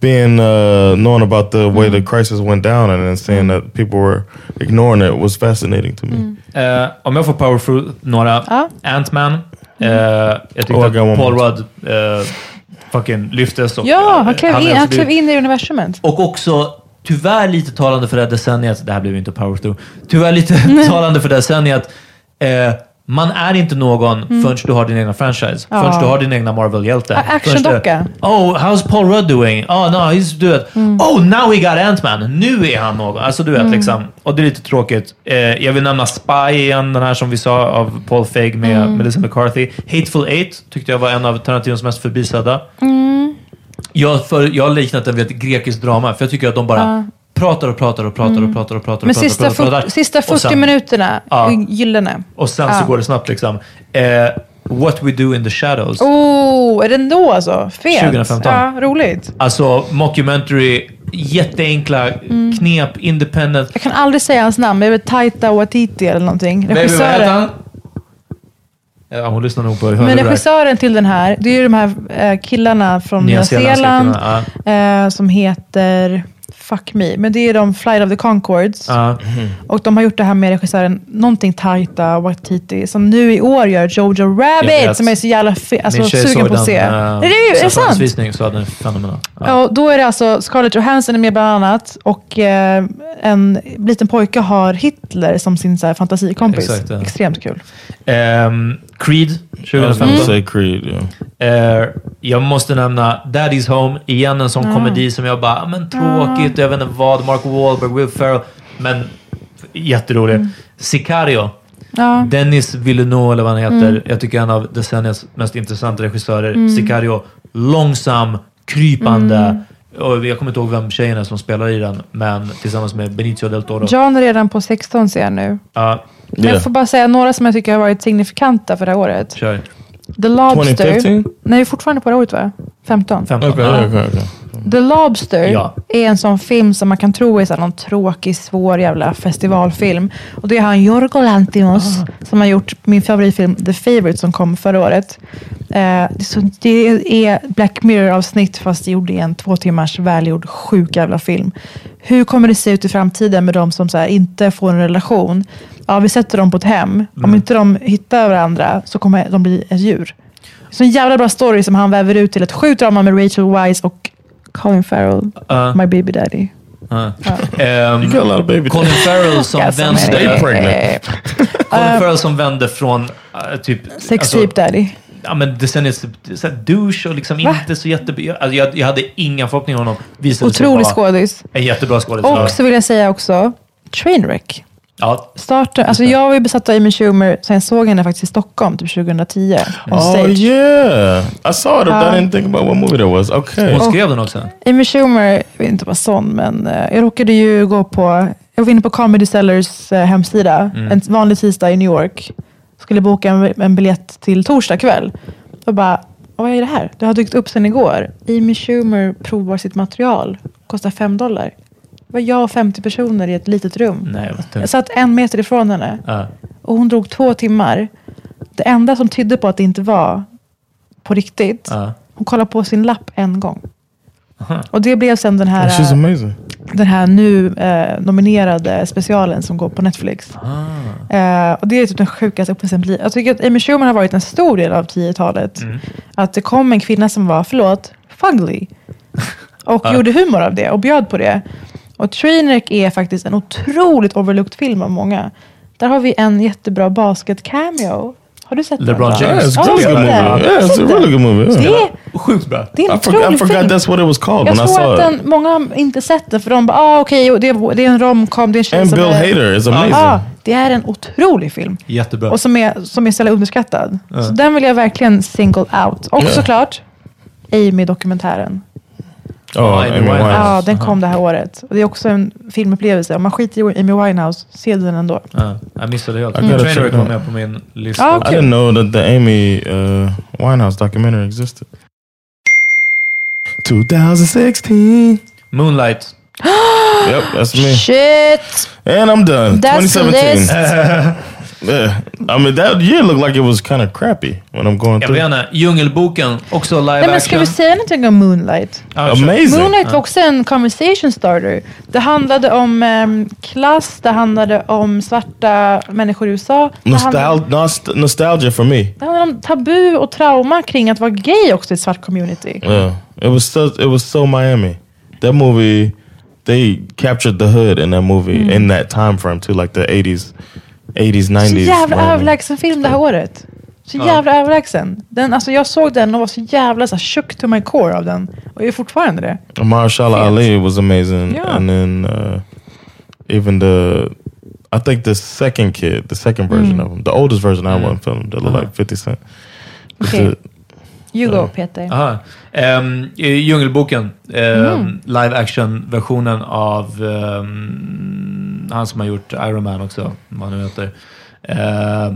being uh, knowing about the way the crisis went down, and then seeing that people were ignoring it was fascinating to me. Eh, om jag får power through några. Ja. Ant-Man. Eh, jag tyckte Oh, att Paul. Rudd eh, fucking lyftes. Och, Ja, han klev, in, han klev in i universumet. Och också, tyvärr lite talande för det här decenniet, det här blev ju inte power through, tyvärr lite [LAUGHS] talande för det här decenniet, eh, man är inte någon förrän du har din egna franchise. Ja. Förrän du har din egna Marvel-hjälte. Actiondocka. Du- Oh, how's Paul Rudd doing? Oh, no, he's doing it. Oh, now he got Ant-Man. Nu är han någon. Alltså, du vet liksom. Och det är lite tråkigt. Eh, jag vill nämna Spy igen, den här som vi sa av Paul Feig med Melissa McCarthy. Hateful Eight tyckte jag var en av Tarantinos mest förbisedda. Jag, för, jag har liknat den vid ett grekiskt drama, för jag tycker att de bara pratar och pratar och pratar och pratar och pratar. Men och pratar, sista, och pratar, pratar. sista Och 40 sen- minuterna, Ja. gyllene. Och sen Ja. så går det snabbt liksom. Eh, What We Do In The Shadows. Oh, är den då alltså? Fet. 2015. Ja, roligt. Alltså, mockumentary, jätteenkla knep, independent. Jag kan aldrig säga hans namn, men det är väl Taita Waititi eller någonting. Baby, Regissören. han? Ja, hon lyssnar nog på Men hörlurar. regissören till den här, det är ju de här eh, killarna från Nya Zeeland. killarna, Eh, som heter, fuck me, men det är de Flight of the Conchords. Ja. Och de har gjort det här med regissören, någonting Taita Waititi, som nu i år gör Jojo Jag Rabbit, som är så jävla alltså, sugen på att se. eh, är det, är det sant? förhandsvisning, så den fenomenal. Ja. Ja, och då är det alltså Scarlett Johansson är med bland annat och en liten pojke har Hitler som sin så här, fantasikompis. Exakt, ja. Extremt kul. Ehm, Creed, I 2015. was gonna say Creed. Yeah. Eh, jag måste nämna Daddy's Home, igen en sån komedi som jag bara, "Ah, men tråkigt, jag vet inte vad, Mark Wahlberg, Will Ferrell, men jätterolig. Sicario, Ja. Dennis Villeneuve eller vad han heter, jag tycker en av decenniets mest intressanta regissörer. Sicario, långsam, krypande, och jag kommer inte ihåg vem tjejen är som spelar i den, men tillsammans med Benicio del Toro. John är redan på 16 ser jag nu. Ja, Men jag får bara säga några som jag tycker har varit signifikanta för det här året. kör. The Lobster. 2015? Nej, vi är fortfarande på det här året va? 15. 15. Okay, Ja. okay, okay. The Lobster Ja. är en sån film som man kan tro är så någon tråkig, svår jävla festivalfilm. Och det är han Jorgo Lanthimos som har gjort min favoritfilm The Favourite som kom förra året. Eh, det, är så, det är Black Mirror-avsnitt fast gjord i en två timmars välgjord, sjuk jävla film. Hur kommer det se ut i framtiden med de som så här, inte får en relation? Ja, vi sätter dem på ett hem. Om inte de hittar varandra så kommer de bli ett djur. Så en jävla bra story som han väver ut till ett sjukt drama med Rachel Weisz och Colin Farrell, Ja. My Baby Daddy. Lot of baby. Colin Farrell som vände... [LAUGHS] Colin Farrell som vände från uh, typ... Sex alltså, Type Daddy. Ja, men decenniets så här douche och liksom Va? inte så jätte... Alltså, jag, jag hade inga förhoppningar om honom. Visade Otrolig skådis. En jättebra skådis. Och så vill jag säga också, Trainwreck. Ja, Starten, alltså jag var ju besatt av Amy Schumer sen jag såg henne faktiskt i Stockholm, typ 2010. on Oh stage. yeah, I saw it. but I Uh, didn't think about what movie that was. Okay. hon skrev den också. Amy Schumer, jag vet inte vad sån, men eh, jag råkade ju gå på, jag var inne på Comedy Sellers eh, hemsida, en vanlig tisdag i New York. Skulle boka en, en biljett till torsdag kväll. Och bara, vad är det här? Det har dykt upp sen igår. Amy Schumer provar sitt material. Kostar fem dollar. Var jag och 50 personer i ett litet rum. Nej, Jag satt en meter ifrån henne. Ja. Och hon drog två timmar. Det enda som tydde på att det inte var på riktigt. Ja. Hon kollade på sin lapp en gång. Och det blev sen den här... Den här nu eh, nominerade specialen som går på Netflix. Eh, och det är typ den sjukaste upplevelsen. blir- Jag tycker att Amy Schumer har varit en stor del av 10-talet. Att det kom en kvinna som var, förlåt, fugly. [LAUGHS] Och gjorde humor av det och bjöd på det. Och Trainwreck är faktiskt en otroligt overlooked film av många. Där har vi en jättebra basket-cameo. Har du sett LeBron den? James. Yeah, it's a really good movie. sett den. Yeah, it's a really good movie. Det Yeah. är, Sjukt bra. det är en I, forgot, I otrolig forgot film. that's what it was called Jag when I tror saw att it. den, många har inte sett den för de bara, ah, okej, okay, det, är- det är en romcom, det är en tjej And som Bill är... Hader is amazing. Ja, det är en otrolig film. Jättebra. Och som är, som är så underskattad. Så den vill jag verkligen single out. Och Ja. såklart, Amy-dokumentären. Oh, Amy Winehouse. Ja, den kom det här året. Och det är också en filmupplevelse. Om man skiter i Amy Winehouse, se den ändå. Ja, jag missade helt. I gotta Trainwreck var med på min lista. Ja, I didn't know that the Amy uh, Winehouse documentary existed. 2016. Moonlight. [GASPS] Yep, that's me. [GASPS] Shit! And I'm done. That's the 2017. list. [LAUGHS] Yeah. I mean, that year looked like it was kind of crappy when I'm going Jag through. vet inte. Djungelboken. Också live Nej, men ska action. vi säga någonting om Moonlight? Ja, kör. Amazing. Moonlight var också en conversation starter. Det handlade om ehm, klass, det handlade om svarta människor i USA. Det handlade, Nostal- nost- nostalgia for me. det handlade om tabu och trauma kring att vara gay också i ett svart community. Yeah, it was so it was so Miami. That movie, they captured the hood in that movie in that time frame too, like the 80s, 80s, 90s. Så jävla Miami. överlägsen film det här året. Så jävla överlägsen. Den, alltså jag såg den och var så jävla så shook to my core av den. Och jag är fortfarande det. Mahershala. Ali was amazing, Yeah. and then uh, even the, I think the second kid, the second version of him, the oldest version I wasn't filmed, that looked like Fifty Cent. But Okej. the- You go Peter. Aha. Um, Djungelboken. Mm. Um, Live action-versionen av ehm, han som har gjort Iron Man också, vad han nu heter. Uh,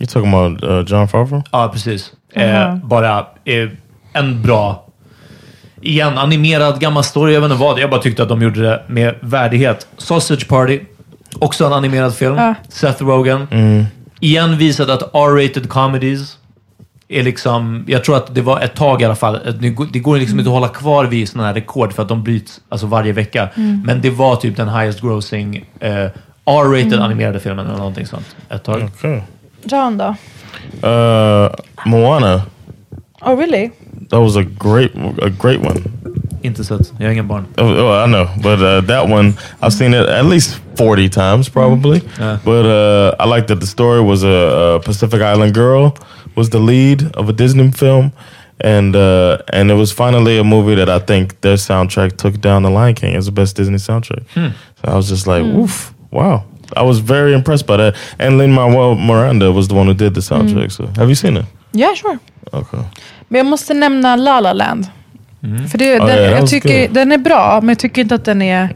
you talking about uh, John Favreau? ja, precis. Eh, Aha. bara eh, en bra, igen, animerad gammal story. Jag vet inte vad. Jag bara tyckte att de gjorde det med värdighet. Sausage Party. Också en animerad film. Ja. Seth Rogen. Igen visade att R-rated comedies är liksom... Jag tror att det var ett tag i alla fall. Det går, liksom inte att hålla kvar vid sådana här rekord för att de bryts alltså varje vecka. Men det var typ den highest grossing eh, R-rated animerade filmen eller någonting sånt. Ett tag. Okay. John då? Uh, Moana. Oh really? That was a great, a great one. Inte sett. Jag har ingen barn. Oh, oh, I know, but uh, that one I've seen it at least forty times probably. Yeah. But uh, I like that the story was a, a Pacific Island girl was the lead of a Disney film, and uh, and it was finally a movie that I think their soundtrack took down The Lion King as the best Disney soundtrack. Hmm. So I was just like, hmm. oof, wow. I was very impressed by that. And Lin Manuel Miranda was the one who did the soundtrack. Hmm. So have you seen it? Yeah sure. Okay. Men jag måste nämna La La Land. För det, Oh, den, jag tycker, den är bra, men jag tycker inte att den är...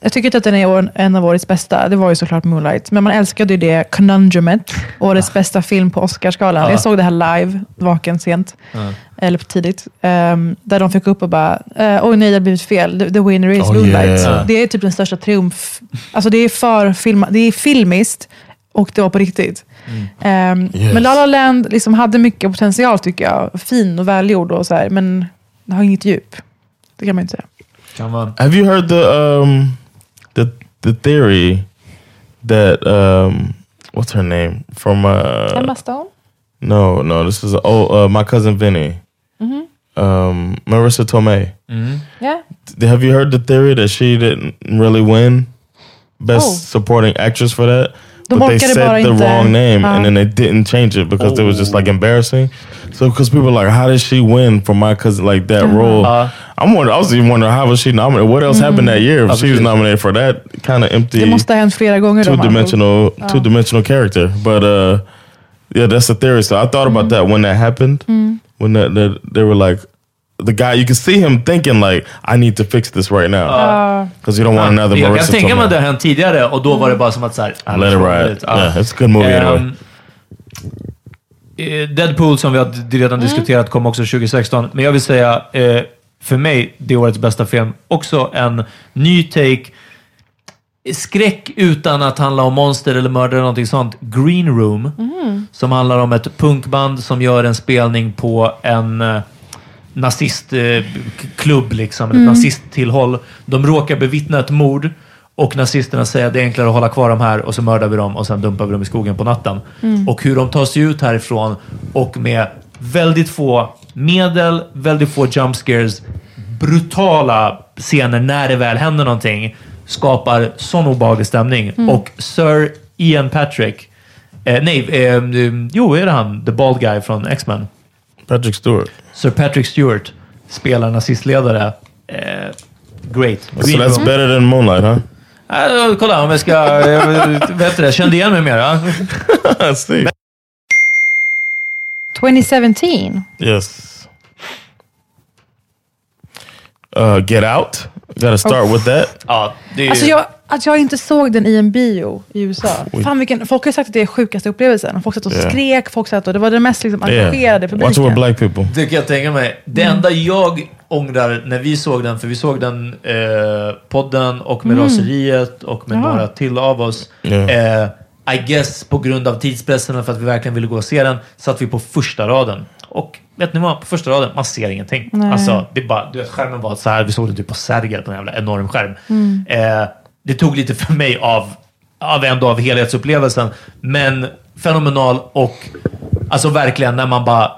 Jag tycker inte att den är år- en av årets bästa. Det var ju såklart Moonlight. Men man älskade ju det conundrumet. Årets bästa film på Oscarsgalan. Jag såg det här live, vaken sent. Eller tidigt. ehm, där de fick upp och bara, eh, oj nej det har blivit fel. The, the winner is Oh, Moonlight. yeah. Det är typ den största triumf. Alltså det är för film, det är filmiskt och det var på riktigt. Ehm, Yes. Men La La Land liksom hade mycket potential tycker jag. Fin och välgjord och så här, men det har inget djup. Det kan man inte säga. Kan vara. Have you heard the um the the theory that um what's her name from uh Emma Stone? no no this is oh uh, my cousin Vinny um Marissa Tomei. Yeah. Have you heard the theory that she didn't really win best Oh. supporting actress for that? De but they said the inte- wrong name Ja. and then they didn't change it because it was just like embarrassing. So because people were like, how did she win for my cousin like that role? Uh, I'm wondering. I was even wondering how was she nominated? What else happened that year if she was nominated for that kind of empty Det måste ha hänt flera gånger. då, two med andra ord. dimensional two dimensional character? But uh, yeah, that's the theory. So I thought about that when that happened. When that, that they were like. The guy, you can see him thinking like, "I need to fix this right now," because you don't want another jag kan Marissa tänka mig att det har hänt tidigare och då var det bara som att såhär... ah, Let it ride. ja. Yeah, it's a good movie anyway. Ehm, eh, Deadpool som vi har redan diskuterat kom också 2016, men jag vill säga eh, för mig, det är årets bästa film. Också en ny take. Skräck utan att handla om monster eller mördare eller någonting sånt. Green Room, som handlar om ett punkband som gör en spelning på en eh, nazistklubb, liksom, ett nazisttillhåll. De råkar bevittna ett mord och nazisterna säger att det är enklare att hålla kvar dem här och så mördar vi dem och sen dumpar vi dem i skogen på natten. Och hur de tar sig ut härifrån och med väldigt få medel, väldigt få jump scares, brutala scener när det väl händer någonting skapar sån obehaglig stämning. Och Sir Ian Patrick, eh, nej, eh, jo, är det han? The bald guy från X-Men. Patrick Stewart. Sir Patrick Stewart spelar nazistledare. Eh, great. So that's Room. better than Moonlight, huh? Äh, kolla, om jag ska... Jag vet du det, jag kände igen mig mer. [LAUGHS] See. 2017. Yes. Uh, Get Out. Got to start with that. Ja, det är... Alltså jag, att jag inte såg den i en bio i USA. Fan vilken, folk har ju sagt att det är sjukaste upplevelsen. Folk satt och Yeah. skrek, folk satt och det var den mest liksom, engagerade Yeah. With publiken. black people. Det kan jag tänka mig. Det enda jag ångrar när vi såg den, för vi såg den eh, podden och med raseriet och med Jaha. några till av oss. Ja. Eh, I guess på grund av tidspressen och för att vi verkligen ville gå och se den, satt vi på första raden. Och vet ni vad? På första raden, man ser ingenting. Nej. Alltså, det är bara, du vet, skärmen var så här, vi såg den typ på Sergel på en jävla enorm skärm. Mm. Eh, det tog lite för mig av, av ändå av helhetsupplevelsen. Men fenomenal och alltså verkligen när man bara,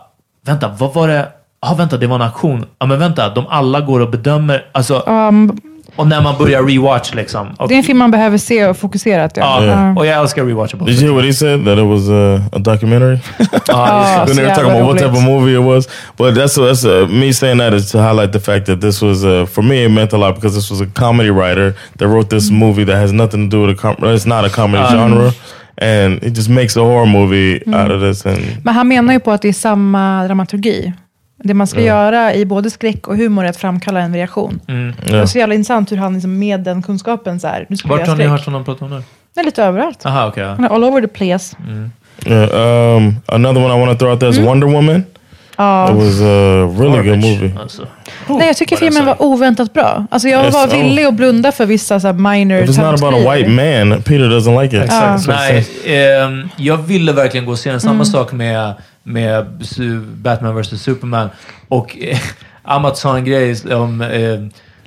vänta, vad var det? Ja, vänta, det var en aktion. Ja, men vänta, de alla går och bedömer. Alltså, Um, och när man börjar rewatch liksom. Och, det är en film man behöver se och fokuserat. Ja. ja, och jag älskar rewatchable. Did you hear what he said? That it was uh, a documentary? Ja, when [LAUGHS] så they were talking about what type of movie it was. But that's that's uh, me saying that is to highlight the fact that this was uh, for me it meant a lot because this was a comedy writer that wrote this movie that has nothing to do with a com- it's not a comedy genre, and it just makes a horror movie out of this. And Men han menar ju på att det är samma dramaturgi. Det man ska göra i både skräck och humor är att framkalla en reaktion. Det är så jävla intressant hur han liksom med den kunskapen så här, nu Vart har ni hört honom prata om det? Det är lite överallt. Aha, ja. Är all over the place. yeah, um, another one I want to throw out there is Wonder Woman. Ja. It was a really good Garbage, movie. Alltså. Nej, jag tycker filmen var oväntat bra. Alltså jag Yes, var oh. villig att blunda för vissa så här, minor If it's not about a white man, Peter doesn't like it. Exakt. So- Nej, ehm, jag ville verkligen gå och se den. Samma sak med, med Batman vs Superman. Och eh, [LAUGHS] Amat sa en grej om... Eh,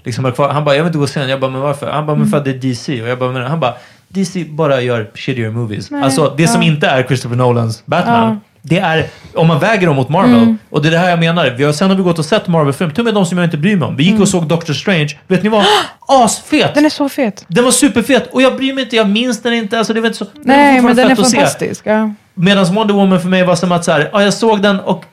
liksom, han bara, jag vill inte gå och se den. Jag bara, men varför? Han bara, men för att det är DC. Och jag bara, men han bara, DC bara gör shittier movies. alltså det som inte är Christopher Nolans Batman. Det är, om man väger dem mot Marvel, och det är det här jag menar. Vi har, sen har vi gått och sett Marvel-film, till och med de som jag inte bryr mig om. Vi gick och såg Doctor Strange. Vet ni vad? Asfet! Den är så fet. Den var superfet och jag bryr mig inte, jag minns den inte. Alltså, det var inte så, Nej, men den är fantastisk. Ja. Medan Wonder Woman för mig var som att så här, ja, jag såg den och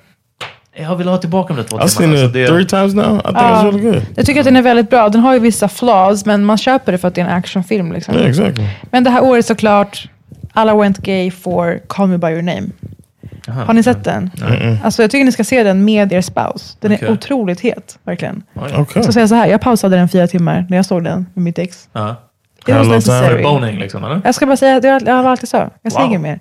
jag vill ha tillbaka de där två I've seen timmarna. it Alltså, det- three times now. I think it's really good. Jag tycker att den är väldigt bra. Den har ju vissa flaws, men man köper det för att det är en actionfilm. Liksom. Yeah, exactly. Men det här året såklart, alla went gay for Call Me By Your Name. Har ni sett den? Alltså, jag tycker ni ska se den med er spouse. Den Okej. är otroligt het, verkligen. Oj. Okay. Jag ska säga så här, jag pausade den fyra timmar när jag såg den med mitt ex. Ja. Det was necessary. Boning liksom, eller? Jag ska bara säga, det var, jag var alltid så. Jag säger Wow. inget mer.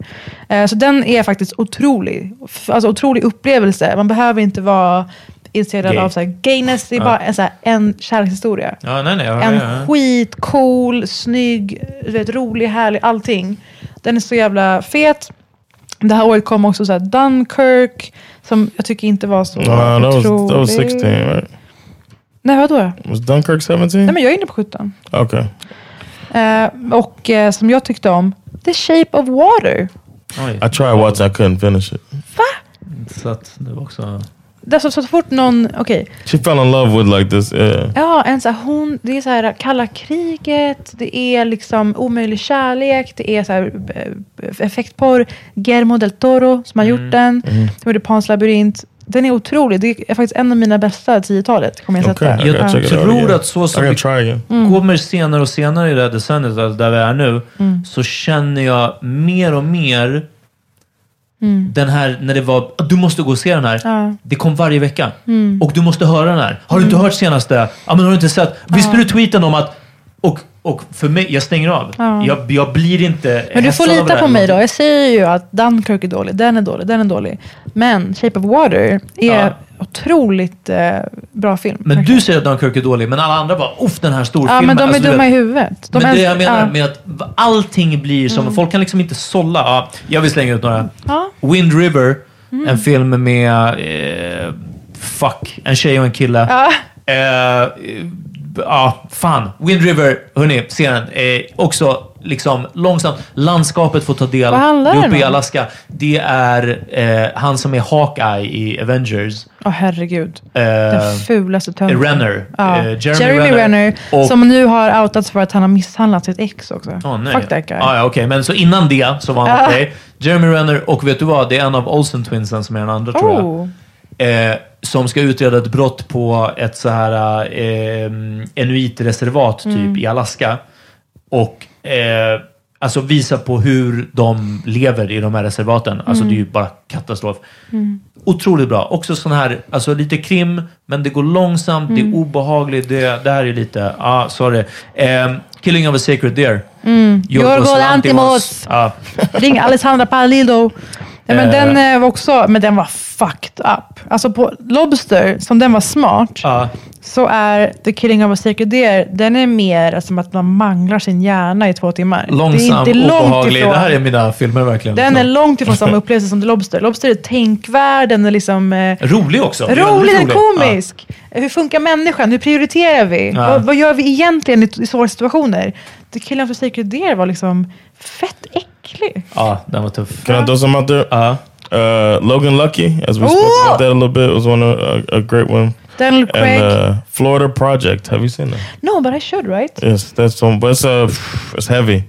Eh, så den är faktiskt otrolig. F- Alltså otrolig upplevelse. Man behöver inte vara intresserad Gay. av så här, gayness. Det är bara en, så här, en kärlekshistoria. Ja, nej, nej. Ja, En ja, ja. skitcool, snygg, du vet, rolig, härlig, allting. Den är så jävla fet. Det här året kom också så här Dunkirk, som jag tycker inte var så Uh, that was that was otrolig. 16, right? Nej, vadå? Was Dunkirk 17? Nej, men jag är inne på 17. Okay. Eh, och eh, som jag tyckte om, The Shape of Water. Oj. I tried watching, I couldn't finish it. Så att det var också... Det är så, så fort någon, okej, She fell in love with like this. Yeah. ja, en så här, hon, det är så här kalla kriget, det är liksom omöjlig kärlek, det är så här eh, effektporr. Guillermo del Toro som har gjort den, som gjorde Pans labyrint. Den är otrolig, det är faktiskt en av mina bästa 10-talet, kommer jag sätta. Okay, Jag out tror att så som vi. Mm. kommer senare och senare i det här decenniet, alltså där vi är nu, så känner jag mer och mer den här, när det var, du måste gå och se den här. Mm. Ja. Mm. Det kom varje vecka. Och du måste höra den här. Har du inte hört senaste? Ja, men har du inte sett? Visste du tweeten om att... Och, och för mig, jag stänger av. Ja. Jag, jag blir inte Men du får lita på mig då. Jag säger ju att Dunkirk är dålig, den är dålig, den är dålig. Men Shape of Water är. Otroligt eh, bra film. Men verkligen. du säger att Dunkirk är dålig, men alla andra bara uff den här storfilmen. Ja, men de är Alltså, du dumma i huvudet. De men det älskar- jag menar ja. Mm. med att allting blir som... Folk kan liksom inte sålla. Ja, jag vill slänga ut några. Ja. Wind River, en film med... Eh, fuck, en tjej och en kille. Ja. Eh, ja, fan. Wind River, hörni, se den. Eh, också liksom långsamt. Landskapet får ta del. Vad handlar Det är uppe i om? Alaska. Det är eh, han som är Hawkeye i Avengers. Åh herregud. Eh, Den fulaste tönten. Renner. Ja. Eh, Jeremy, Jeremy Renner. Renner. Och- Som nu har outats för att han har misshandlat sitt ex också. Åh, nej. Fuck that guy. Ah, ja, okej. Men så innan det så var han okej. Jeremy Renner och vet du vad? Det är en av Olsen Twinsen som är den andra tror jag. Oh. Eh, som ska utreda ett brott på ett så här eh, enuitreservat typ Mm. i Alaska. Och eh, alltså visa på hur de lever i de här reservaten. Alltså det är ju bara katastrof. Otroligt bra. Också sån här, alltså lite krim, men det går långsamt, det är obehagligt. Det, det här är lite, ah, sorry. Eh, Killing of a Sacred Deer. Yorgos Lanthimos. Ja. Ring Alessandra Palildo. Ja, men Eh. den eh, var också, men den var fucked up. Alltså på Lobster, som den var smart, Ja. så är The Killing of a Sacred Deer, den är mer som att man manglar sin hjärna i två timmar. Långsam, det är inte långt obehaglig. ifrån. Det här är mina filmer verkligen. Den är liksom. långt ifrån samma [LAUGHS] upplevelse som The Lobster. Lobster är tänkvärd, den är liksom... Eh, Rolig också. Är rolig, den är komisk. Hur funkar människan? Hur prioriterar vi? Ja. Vad, vad gör vi egentligen i, i svåra situationer? The Killing of a Sacred Deer var liksom fett äcklig. Ja, ja den var tuff. Can I throw some out there? Ja. Uh, Logan Lucky, as we spoke about that a little bit, was one of, a, a great one. Daniel Craig. And uh, Florida Project, have you seen that? no, but I should, right? Yes, that's one. But it's uh, it's heavy.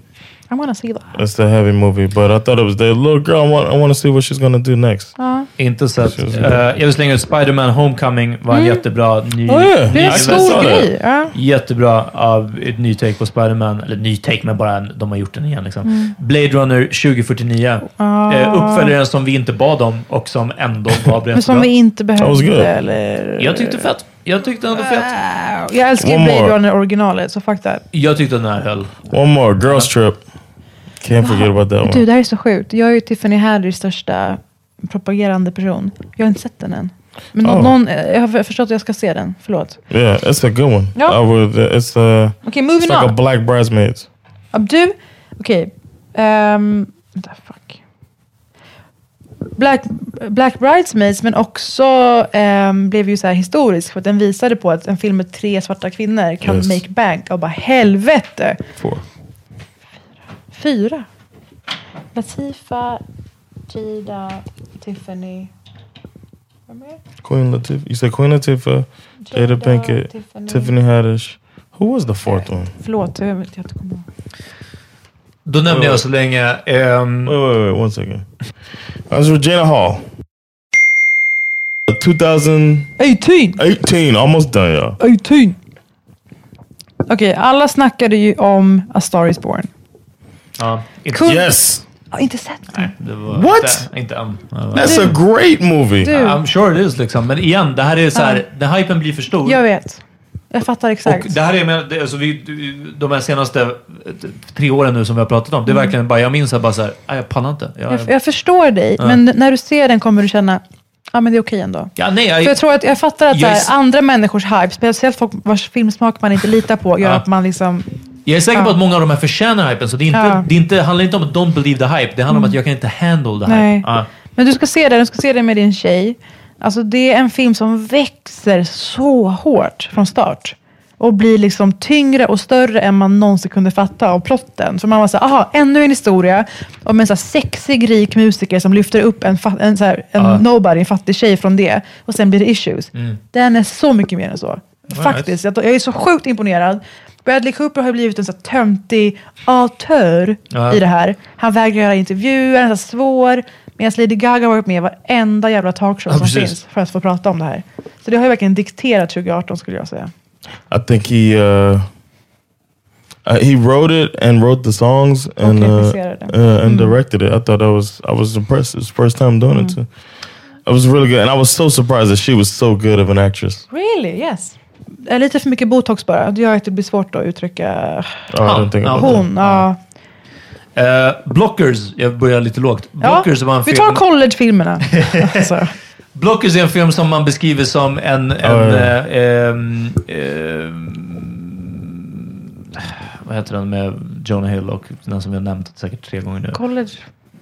I wanna see that. It's a heavy movie. But I thought it was the little girl. I want, I want to see what she's gonna do next. Ja. Inte sett. Uh, bra. jag vill slänga ut Spider-Man Homecoming. Var en jättebra ny... Oh, yeah. Det är en stor grej. Ja. Jättebra av ett ny take på Spider-Man. Eller ny take, men bara en, de har gjort den igen. Liksom. Mm. Blade Runner 2049. Ah. Uh, uppföljaren som vi inte bad om och som ändå var [LAUGHS] Men som bra. vi inte was behövde. Eller... Jag tyckte fett. Jag tyckte den var fett. Wow. Jag älskar One Blade more. Runner originalet, så fuck that. Jag tyckte den här höll. One more, Girls Trip. Can't forget about that Du, one. det här är så sjukt. Jag är ju Tiffany Haddys största propagerande person. Jag har inte sett den än. Men Oh. någon, eh, jag har förstått att jag ska se den. Förlåt. Yeah, it's a good one. Yeah. I would. Uh, it's uh, Okej, it's moving like a on. Black Bridesmaids. Du, okej. ehm, vänta, fuck. Black, Black Bridesmaids, men också ehm, blev ju så här historisk för att den visade på att en film med tre svarta kvinnor kan Yes. make bank. Och bara helvete! Four. Fyra. Latifa, Jada, Tiffany. Vad mer? Queen Latifah. You said Queen Latifah, Jada Pinkett, Tiffany. Tiffany Haddish. Who was the fourth one? Förlåt, jag vet inte kommer ihåg. Då nämnde jag så länge... ehm, Wait, wait, wait, one second. That was Regina Hall. 2018, 18! almost done, y'all. 18! Okej, alla snackade ju om A Star Is Born. Ja, inte, Cool. Yes, Jag har inte sett den. det var What? Inte, inte än. that's a great movie. Du, I'm sure it is liksom. Men igen, det här är så här, den hypen blir för stor. jag vet. Jag fattar exakt. Och det här är med, det, alltså vi, de här senaste eh, tre åren nu som vi har pratat om. Det är Mm. verkligen bara, jag minns att bara så här, "Nej, jag pallar inte. Jag, jag, jag förstår dig, men när du ser den kommer du känna Ja, men det är okej ändå. ja, nej, jag, För jag tror att jag fattar att så Jag är här, s- andra människors hype, speciellt folk vars filmsmak man inte litar på, gör Ja. att man liksom... jag är säker på Ja. att många av de här förtjänar hypen. Så det, är inte, Ja. Mm. det är inte, handlar inte om att don't believe the hype. Det handlar om att jag kan inte handle the Nej. hype. Ja. Men du ska se den, du ska se den med din tjej. Alltså det är en film som växer så hårt från start. Och blir liksom tyngre och större än man någonsin kunde fatta av plotten. Så man var såhär, aha, ännu en historia om en så här sexig, rik musiker som lyfter upp en, en, så här, en Ja. nobody, en fattig tjej från det. Och sen blir det issues. Mm. Den är så mycket mer än så. Faktiskt. Jag, jag är så sjukt imponerad. Bradley Cooper har ju blivit en så töntig autör Ja. i det här. Han vägrar göra intervjuer, han är så svår. Medan Lady Gaga har varit med i varenda jävla talkshow Ja, som precis. finns för att få prata om det här. Så det har ju verkligen dikterat 2018 skulle jag säga. I think he uh, uh, he wrote it and wrote the songs and uh, regisserade. uh, and directed it. I thought that was I was impressed. It's the first time doing it too. It was really good, and I was so surprised that she was so good of an actress. Really? Yes. Eh, Lite för mycket botox bara. Det gör att det blir svårt att uttrycka Ja. about that. hon. Ja. Eh, Blockers, jag börjar lite lågt. Ja, Blockers var en vi film... tar collegefilmerna. [LAUGHS] alltså. Blockers är en film som man beskriver som en... en Ja, ja. eh, ehm, ehm, vad heter den med Jonah Hill och den som vi har nämnt säkert tre gånger nu? College.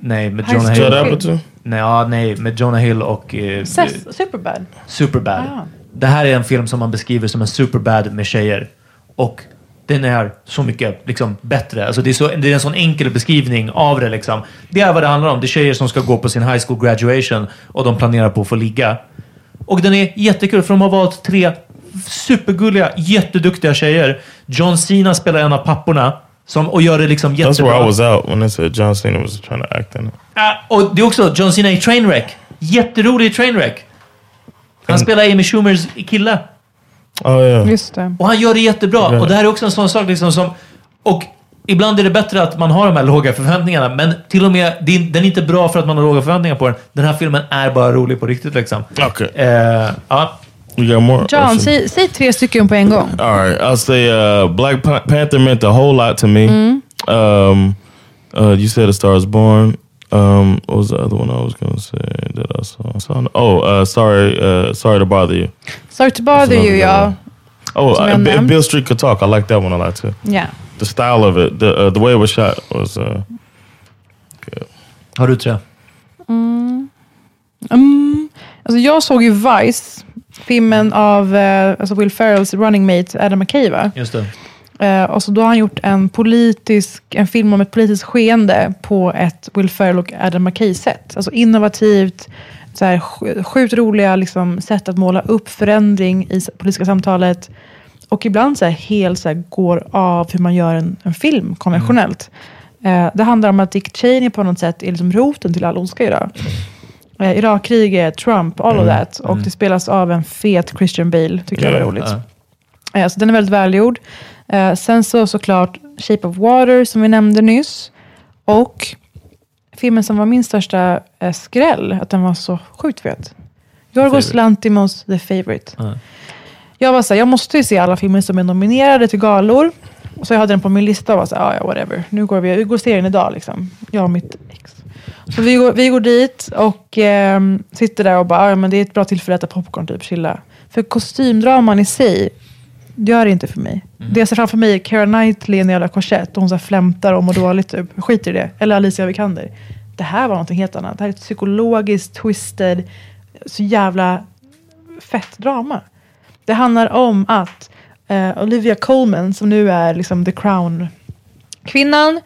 Nej, med High Jonah Hill. Nej, ja, nej, med Jonah Hill och eh, Seth, Superbad. Superbad. Ah. Det här är en film som man beskriver som en Superbad med tjejer. Och den är så mycket liksom, bättre. Alltså, det, är så, det är en sån enkel beskrivning av det. Liksom. Det är vad det handlar om. Det är tjejer som ska gå på sin high school graduation och de planerar på att få ligga. Och den är jättekul för de har valt tre supergulliga, jätteduktiga tjejer. John Cena spelar en av papporna som, och gör det liksom That's where jättebra. I was out when they said John Cena was trying to act in it. Ah, och det är också John Cena i Trainwreck. Jätterolig i Trainwreck. Han spelar Amy Schumers kille. Oh yeah. Just det. Och han gör det jättebra. Ja. Och det här är också en sån sak liksom som... Och ibland är det bättre att man har de här låga förväntningarna. Men till och med, det är- den är inte bra för att man har låga förväntningar på den. Den här filmen är bara rolig på riktigt liksom. Okay. Eh, ja. John, säg, säg tre stycken på en gång. All right, I'll say uh, Black Pan- Panther meant a whole lot to me. Um, uh, you said A Star Is Born. Um, what was the other one I was going to say that I saw? saw oh, uh, sorry, uh, sorry to bother you. Sorry to bother you, y'all. Oh, Som uh, jag Bi- nämnt. Bill Street Could Talk. I like that one a lot too. Yeah. The style of it, the uh, the way it was shot was. Uh, Har du tre? Mm. Alltså jag såg ju Vice, filmen av eh, alltså Will Ferrells running mate Adam McKay, va? Just det. Eh, och så då har han gjort en, politisk, en film om ett politiskt skeende på ett Will Ferrell och Adam McKay-sätt. Alltså innovativt, så här, sj- sjukt roliga liksom, sätt att måla upp förändring i politiska samtalet. Och ibland så här, helt så här, går av hur man gör en, en film konventionellt. Eh, det handlar om att Dick Cheney på något sätt är liksom roten till all ondska idag. Eh, Irakkriget, Trump, all of that. Och det spelas av en fet Christian Bale, tycker jag var roligt. Ja. Eh, Så den är väldigt välgjord. Eh, sen så såklart Shape of Water som vi nämnde nyss. Och filmen som var min största eh, skräll, att den var så sjukt fet. Yorgos. Lantimos The Favourite. Ja. Jag var så här, jag måste ju se alla filmer som är nominerade till galor. Och så jag hade den på min lista och var så här, "Ah, ja whatever. Nu går vi, vi går serien idag liksom. Jag och mitt ex. Så vi går, vi går dit och ehm, sitter där och bara, "Ah, ja men det är ett bra tillfälle att äta popcorn typ, chilla. För kostymdraman i sig, gör det inte för mig. Det jag ser framför mig är Keira Knightley i en jävla korsett och hon så här flämtar och mår dåligt typ. Jag skiter i det. Eller Alicia Vikander. Det här var något helt annat. Det här är ett psykologiskt twisted, så jävla fett drama. Det handlar om att eh, Olivia Colman, som nu är liksom the crown-kvinnan,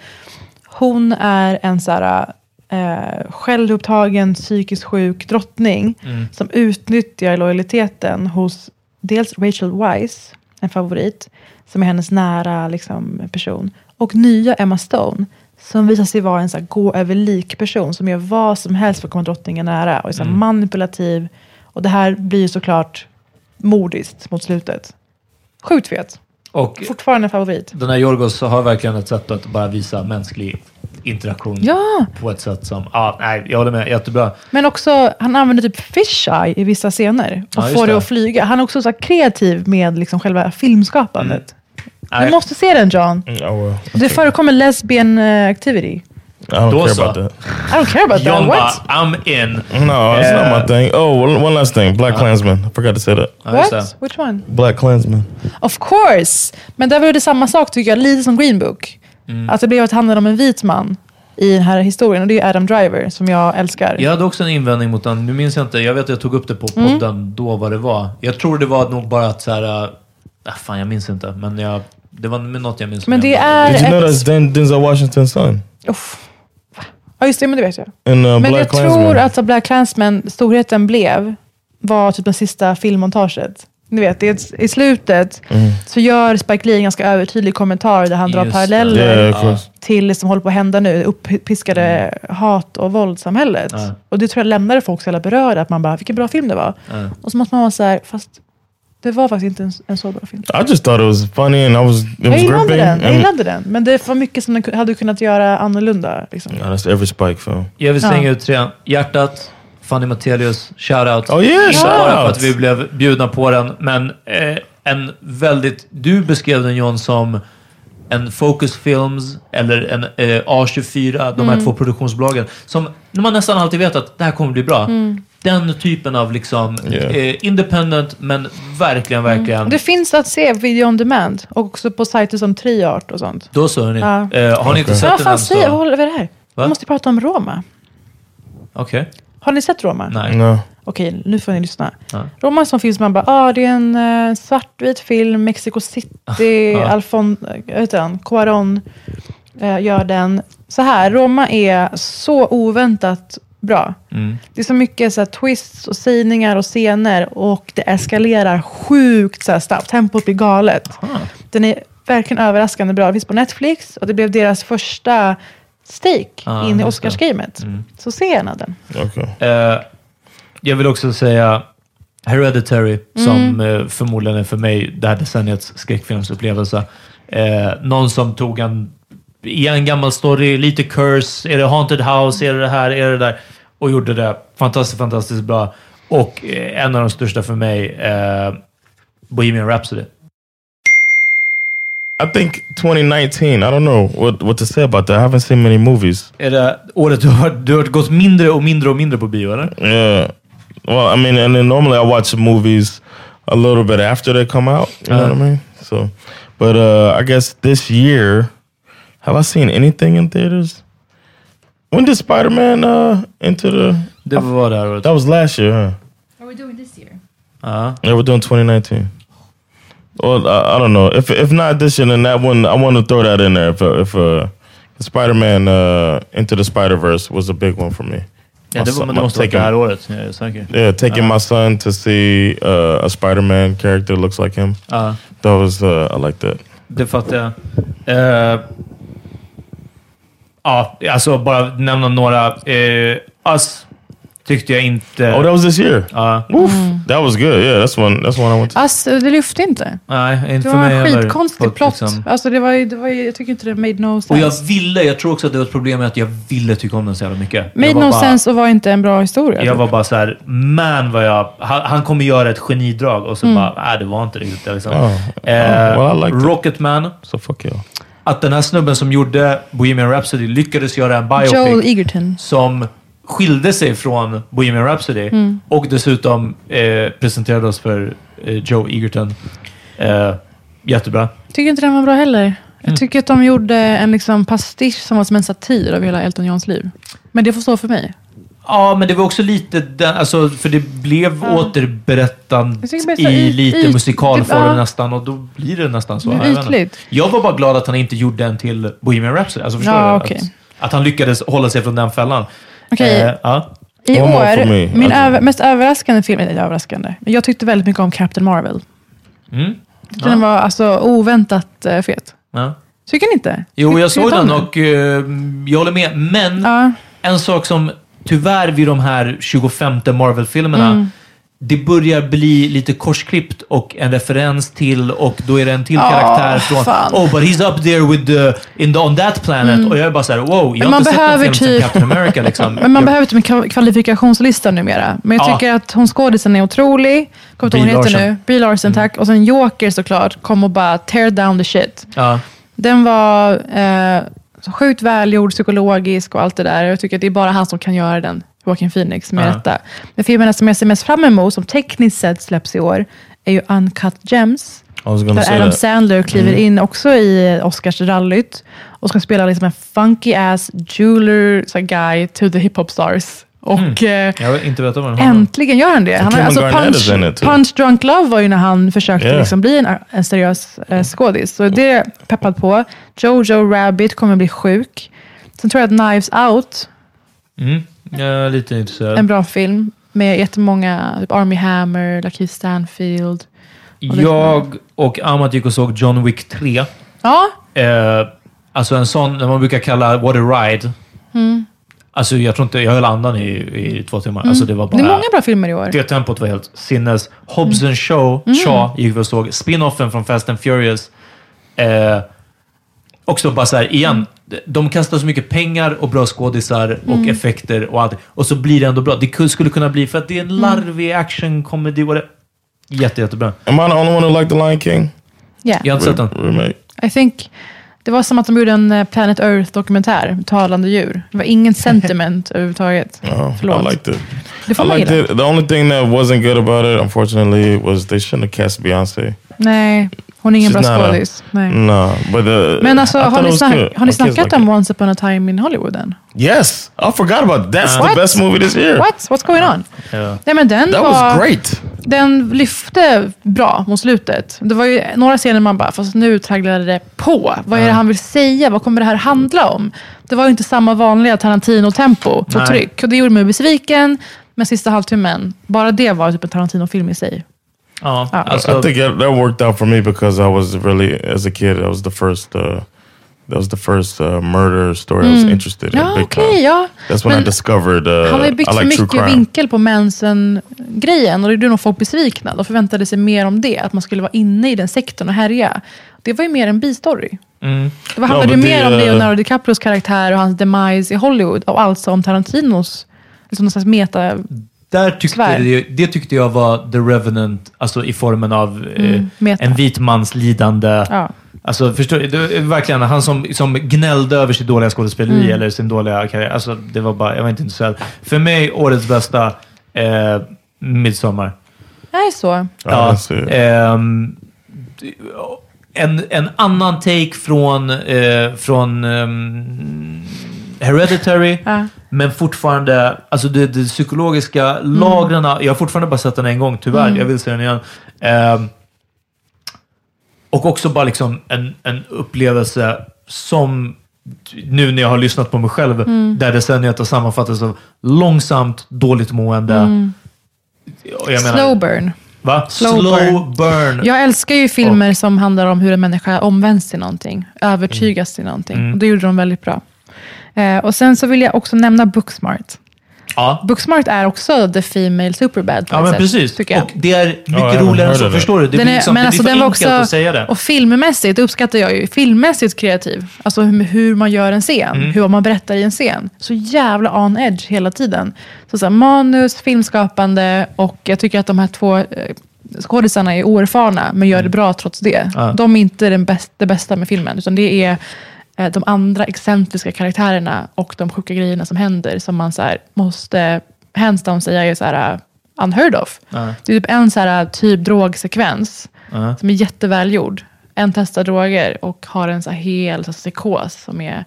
hon är en så här, eh, självupptagen, psykiskt sjuk drottning som utnyttjar lojaliteten hos dels Rachel Weisz, en favorit, som är hennes nära liksom, person, och nya Emma Stone, som visar sig vara en så här, gå över lik-person som gör vad som helst för att komma drottningen nära och är så här, manipulativ. Och det här blir ju såklart mordiskt mot slutet. Sjukt fet. Och Fortfarande favorit. den här Yorgos har verkligen ett sätt att bara visa mänsklig interaktion Ja, på ett sätt som... Ja, nej, jag håller med. Jättebra. men också han använder typ fisheye i vissa scener och Ja, får det det. att flyga. Han är också så här kreativ med liksom själva filmskapandet. Nej, Du måste se den John. oh well. Det förekommer lesbian eh, activity. I don't Då care about that. I don't care about John that. What? I'm in. No, it's Uh, not my thing. Oh, one, one last thing. Black Klansman. I forgot to say that. What? Which one? Black Klansman. Of course! Men där var det samma sak tycker jag, lite som Green Book. Mm. Att det blev att det handlade om en vit man i den här historien. Och det är Adam Driver som jag älskar. Jag hade också en invändning mot den. Nu minns jag inte. Jag vet att jag tog upp det på Mm. podden då vad det var. Jag tror det var nog bara att så här... Äh, fan, jag minns inte. Men jag, det var något jag minns. Men det är Did you know that's Den- Denzel Washington's son? Uff. Ja just det, men det vet jag. In uh, Men Black jag Klansman. tror att Black Klansman, storheten blev, var typ det sista filmmontaget. Ni vet, är, i slutet så gör Spike Lee en ganska övertydlig kommentar där han drar Just det. paralleller Yeah, till det som håller på att hända nu, uppiskade hat och våldssamhället. Ja. Och det tror jag lämnade folk så jävla berörda, att man bara, vilken bra film det var. Och så måste man vara så här, fast det var faktiskt inte en, en så bra film. I just thought it was funny and I was it Jag was gillade gripping. den, jag gillade den. Men det var mycket som den hade kunnat göra annorlunda. Liksom. Yeah, that's every Spike film. Jag vill slänga Ja. ut tre. Hjärtat, Fanny Matelius, shoutout. Oh yeah, Inte bara för shout att vi blev bjudna på den, men eh, en väldigt... Du beskrev den John som en Focus Films eller en eh, A24, de här Mm. två produktionsbolagen. Som man nästan alltid vet att det här kommer bli bra. Mm. Den typen av liksom Yeah. eh, independent, men verkligen, verkligen... Mm. Det finns att se video on demand och också på sajter som Triart och sånt. Då så hörni. Ja. Eh, har ni inte Men sett vad den fan än säger jag? så... Vad håller vi det här? Vi måste prata om Roma. Okej. Har ni sett Roma? Nej. No. Okej, nu får ni lyssna. Ja. Roma är en sån film som man bara, ah, det är en uh, svartvit film, Mexico City, [LAUGHS] Ja. Alfon, äh, vet han, Cuarón eh, gör den. Så här, Roma är så oväntat bra. Mm. Det är så mycket så här, twists och sägningar och scener och det eskalerar sjukt så här, snabbt. Tempot blir galet. Den är verkligen överraskande bra. Det finns på Netflix och det blev deras första stake Ah, in i. Oscarsgamet. Så se gärna den. Okay. Eh, jag vill också säga Hereditary, som Mm. eh, förmodligen är för mig det här decenniets skräckfilmsupplevelse. Eh, någon som tog en, i en gammal story, lite curse, är det haunted house, är det det här, är det där? Och gjorde det fantastiskt, fantastiskt bra. Och eh, en av de största för mig, eh, Bohemian Rhapsody. I think 2019. I don't know what what to say about that. I haven't seen many movies. Är det året du har, du har gått mindre och mindre och mindre på bio, eller? Yeah. Well, I mean, and then normally I watch movies a little bit after they come out. You know what I mean? So, but uh, I guess this year, have I seen anything in theaters? When did Spider Man uh, into the? Det var det här. That was last year, huh? Are we doing this year? Ja. Yeah, we're doing 2019. Well, I, I don't know. If if not this year, then that one I want to throw that in there. If uh, if uh, Spider Man uh, into the Spider Verse was a big one for me. Ja, det, var, men det måste vara det året. Jag är säker. Yeah, taking my son to see uh, a Spider-Man character looks like him. Ja. That was uh, I like that. Det fattar jag. Eh, ja, alltså bara nämna några. Uh, Us tyckte jag inte... Oh, that was this year. Ja. Oof, that was good. Yeah, that's one. That's one I went to. Alltså, det lyfte inte. nej, inte Det för var mig en heller. skitkonstig plott. liksom- Alltså, det var, ju- det var, ju- jag tycker inte det made no sense. Och jag ville, jag tror också att det var ett problem med att jag ville tycka om den så jävla mycket. made jag var no bara, sense och var inte en bra historia. Jag typ. var bara så här, man vad jag... Han, han kommer göra ett genidrag och så Mm. bara, nej det var inte riktigt det. Liksom. Oh, Eh, well, I liked it. Rocketman. So fuck you. Att den här snubben som gjorde Bohemian Rhapsody lyckades göra en biopic. Joel Egerton. som skilde sig från Bohemian Rhapsody Mm. och dessutom eh, presenterade oss för eh, Joe Egerton. Eh, jättebra. Tycker inte den var bra heller. Mm. Jag tycker att de gjorde en liksom pastisch som var som en satir av hela Elton Johns liv. Men det får stå för mig. Ja, men det var också lite den, alltså, för det blev så här i lite yt- musikalform ja. nästan och då blir det nästan så. Det Jag ytligt. Var bara glad att han inte gjorde en till Bohemian Rhapsody. Alltså, förstår Ja, du? okej. Att, att han lyckades hålla sig från den fällan. Okej, Eh, ja. i One more for år, me. min Alltså- över, mest överraskande film, eller överraskande, men jag tyckte väldigt mycket om Captain Marvel. Mm. Den var alltså oväntat uh, fet. Ja. Tycker ni inte? Jo, Tycker jag såg ni om den och eh, jag håller med. Men Ja, En sak som tyvärr vid de här 25 Marvel-filmerna, Mm. Det börjar bli lite korsklippt och en referens till och då är det en till Åh, karaktär från fan. Oh, but he's up there with the, in the, on that planet. Och jag är bara såhär, wow, jag har inte sett behöver film som typ- Captain America liksom. [LAUGHS] men man jag, behöver typ en kval- kvalifikationslista numera. Men jag Ja. tycker att hon skådisen är otrolig. Kommer inte ihåg hon heter. Mm. nu. Brie Larson, tack. Och sen Joker såklart, kom och bara tear down the shit. ja. Den var eh, sjukt välgjord, psykologisk och allt det där. Jag tycker att det är bara han som kan göra den, Joaquin Phoenix, med Ja. detta. Men filmerna som jag ser mest fram emot, som tekniskt sett släpps i år, är ju Uncut Gems. Där Adam. Sandler kliver Mm. in också i Oscarsrallyt och ska spela liksom en funky ass jeweler guy to the hiphop stars. Och eh, den har. äntligen gör han det. Han har, alltså punch, too. punch Drunk Love var ju när han försökte Yeah. liksom bli en, en seriös eh, skådis. Så det är jag peppad på. Jojo Rabbit kommer bli sjuk. Sen tror jag att Knives Out, Mm. Jag är lite intresserad. en bra film med jättemånga, typ Army Hammer, Lakeith Stanfield. Jag och Amat gick och såg John Wick 3. Ja, Eh, alltså en sån, när man brukar kalla What a Ride. Mm. Alltså jag tror inte, jag höll andan i, i två timmar. Alltså det var bara... det är många bra filmer i år. Det tempot var helt sinnes. Hobbs and Show, Mm. Shaw gick vi och såg. Spin-offen från Fast and Furious. Eh, också bara så här, igen. De kastar så mycket pengar och bra skådisar och Mm. effekter och allt. Och så blir det ändå bra. Det ku- skulle kunna bli, för att det är Mm. en larvig action det- Jätte, jättebra. Am I the only one who liked The Lion King? Yeah. Jag har inte sett den. Remake. I think det var som att de gjorde en eh, Planet Earth-dokumentär talande djur. Det var ingen [LAUGHS] sentiment överhuvudtaget. Oh, Förlåt. I liked it. Det får I liked it. The only thing that wasn't good about it, unfortunately, was they shouldn't have cast Beyonce. Nej, Hon är ingen bra skådis. No, uh, Men alltså, har ni, snack, har ni snackat om. Once upon a time in Hollywood än? Yes, I forgot about that. That's What? the best movie this year. What? What's going on? Ja. Nej, men den That var, was great. Den lyfte bra mot slutet. Det var ju några scener man bara, fast nu tragglade det på. Vad är det han vill säga? Vad kommer det här handla om? Det var ju inte samma vanliga Tarantino-tempo och Nej. tryck. Och det gjorde mig besviken. Men sista halvtimmen, bara det var typ en Tarantino-film i sig. Ja, alltså, I think that that worked out for me because I was really, as a kid, that was the first, uh, that was the first uh, murder story I was interested in. Mm. Ja, big time. ja. That's when I Men discovered uh, han har ju byggt I för like mycket crime. vinkel på mensen-grejen och det gjorde nog folk besvikna. De förväntade sig mer om det, att man skulle vara inne i den sektorn och härja. Det var ju mer en bistory. mm. Det var- handlade ju men det, mer om eh, Leonardo DiCaprios karaktär och hans demise i Hollywood och alltså om Tarantinos liksom någon slags meta... Där tyckte det, det tyckte jag var The Revenant, alltså i formen av eh, Mm, meta. en vit mans lidande. Ja. Alltså, förstår du? Det är verkligen han som, som gnällde över sitt dåliga skådespeleri Mm. eller sin dåliga karriär. Alltså, det var bara, jag var inte intresserad. För mig, årets bästa, eh, Midsommar. Nej, så. Ja, it. ehm, en, en annan take från, eh, från ehm, Hereditary. Ja. Men fortfarande, alltså det, det psykologiska lagren. Jag har fortfarande bara sett den en gång, tyvärr. Jag vill se den igen. Ehm, och också bara liksom en, en upplevelse som, nu när jag har lyssnat på mig själv, där decenniet har sammanfattats av långsamt, dåligt mående. Och jag menar- Slow burn. Va? Slow burn. burn. Jag älskar ju filmer som handlar om hur en människa omvänds till någonting, övertygas till någonting. Mm. Och det gjorde de väldigt bra. Eh, och sen så vill jag också nämna Booksmart. Ja. Booksmart är också the female superbad på Ja, ett men sätt, precis. tycker jag. Och det är mycket jag haven't roligare än så. it. Förstår du? Det Den blir, är- liksom, men det alltså, blir för den var enkelt också- att säga det. Och filmmässigt uppskattar jag ju. Filmmässigt kreativ. Alltså hur, hur man gör en scen. Mm. Hur man berättar i en scen. Så jävla on edge hela tiden. Så, så här, manus, filmskapande och jag tycker att de här två eh, skådisarna är oerfarna men gör det bra trots det. Mm. Ja. De är inte den bäst, det bästa med filmen. Utan det är de andra excentriska karaktärerna och de sjuka grejerna som händer som man så här, måste hands down säga är så här, uh, unheard of. Ja. Det är typ en så här, typ drogsekvens Ja. som är jättevälgjord. En testar droger och har en så här hel så här, psykos som, är,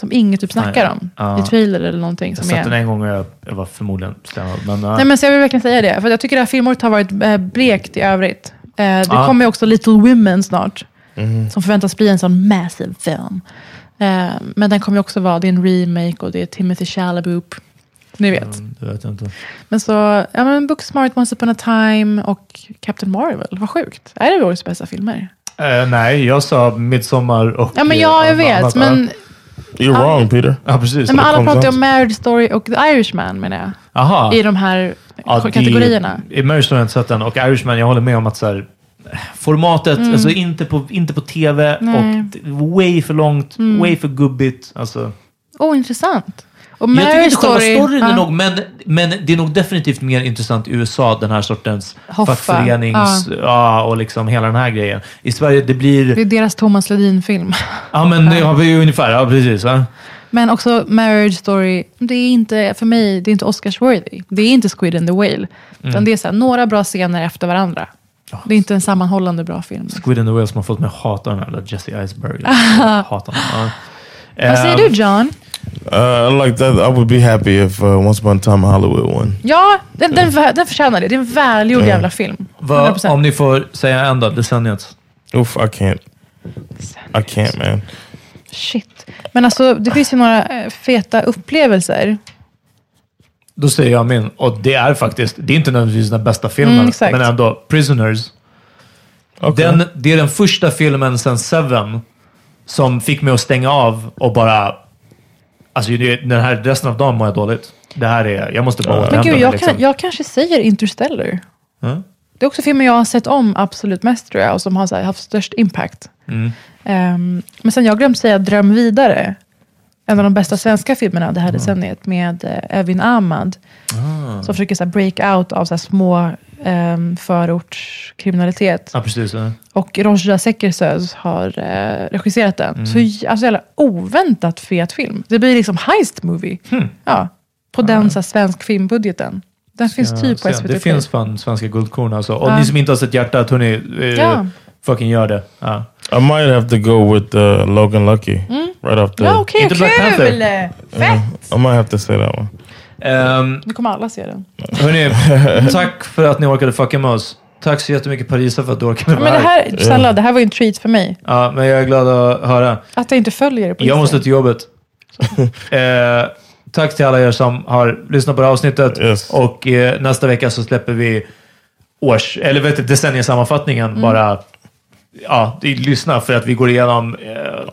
som ingen typ snackar om i trailer eller någonting. Jag Som sett är, den en gång och jag, jag var förmodligen stämd. Men. Nej, men så jag vill verkligen säga det, för jag tycker att filmåret har varit eh, blekt i övrigt. Eh, det kommer också Little Women snart, som förväntas bli en sån massive film. Eh, men den kommer ju också vara, det är en remake och det är Timothy Chalaboop. Ni vet. Mm, Det vet jag inte. Men så, ja men Booksmart, Once upon a time och Captain Marvel. Vad sjukt. Är det årets bästa filmer? Eh, nej, jag sa Midsommar och... Ja men eh, ja, jag annat. vet. Ja. Men, You're wrong, Peter. Ja, precis. nej, men alla pratar ju om Marriage Story och The Irishman menar jag. Aha. I de här Ja, kategorierna. I Marriage har jag inte sett den och Irishman, jag håller med om att så här, formatet, alltså inte på, inte på tv Mm. Nej. Mm. och way för långt, way för gubbigt. Alltså. Oh, intressant. Och Jag tycker inte själva Story... storyn är ja. nog, men, men det är nog definitivt mer intressant i USA, den här sortens Hoffa, fackförenings... Ja. och liksom hela den här grejen. I Sverige, det Det blir... är deras Thomas Ledin-film. Ja, men det har vi ju ungefär. Ja, precis. Va? Men också Marriage Story, det är inte, för mig, det är inte Oscarsworthy. Det är inte Squid and the Whale. Mm. Utan det är så här, några bra scener efter varandra. Det är inte en sammanhållande bra film. Squid and the Whale som har fått mig att hata den här Jesse Iceberg. [LAUGHS] Den. Ja. Vad säger Ehm, du John? Uh, like that, I would be happy if uh, Once Upon a Time Hollywood won. Ja, den, den, den förtjänar det. Det är en välgjord Ja. jävla film. 100%. om ni får säga en då, decenniet. Oof, I can't. I can't, man. Shit. Men alltså, det finns ju några eh, feta upplevelser. Då säger jag min. Och det är faktiskt, det är inte nödvändigtvis den bästa filmen, Mm, men ändå Prisoners. Okay. Den, det är den första filmen sedan Seven som fick mig att stänga av och bara... Alltså den här resten av dagen mår jag dåligt. Det här är... Jag måste bara Men återhämta mig. jag, liksom. kan, jag kanske säger Interstellar. Ja. Det är också filmen jag har sett om absolut mest tror jag och som har så här, haft störst impact. Mm. Ehm, men sen jag glömt säga Dröm vidare. En av de bästa svenska filmerna det här decenniet med eh, Evin Ahmad. Ah. Som försöker så här, break out av så här, små um, förortskriminalitet. Ja, precis. Ja. Och Rozja Sekersöz har eh, regisserat den. Mm. Så alltså, jävla oväntat fet film. Det blir liksom heist movie. Hmm. Ja, på den så här, svensk filmbudgeten. Den finns typ på Ja, SVT Det finns fan svenska guldkorn alltså. Och Ja. ni som inte har sett Hjärtat, hörni. Eh, Ja. fucking gör det. Ja. I might have to go with uh, Logan Lucky right off the. Ja, okej, Inte Black kul! Panther. Fett! I might have to say that one. Ehm, Nu kommer alla se den. hörni, [LAUGHS] tack för att ni orkade fucka med oss. Tack så jättemycket Parisa för att du orkade Ja, vara men det här. snälla, det här var ju en treat för mig. Ja, men jag är glad att höra. Att jag inte följer det på Jag måste till jobbet. [LAUGHS] eh, tack till alla er som har lyssnat på det här avsnittet. Yes. Och eh, nästa vecka så släpper vi års, eller vet du, decenniesammanfattningen. Mm. Bara ja, det- lyssna för att vi går igenom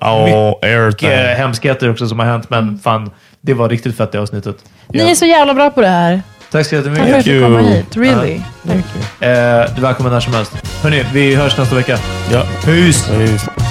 eh, Oh, mycket hemskheter också som har hänt. Men fan, det var riktigt fett det avsnittet. Ni är så jävla bra på det här. Tack så Tack för jättemycket. att du you. komma hit. Really. Eh, du är välkommen när som helst. Hörni, vi hörs nästa vecka. Yeah. Peace! Peace.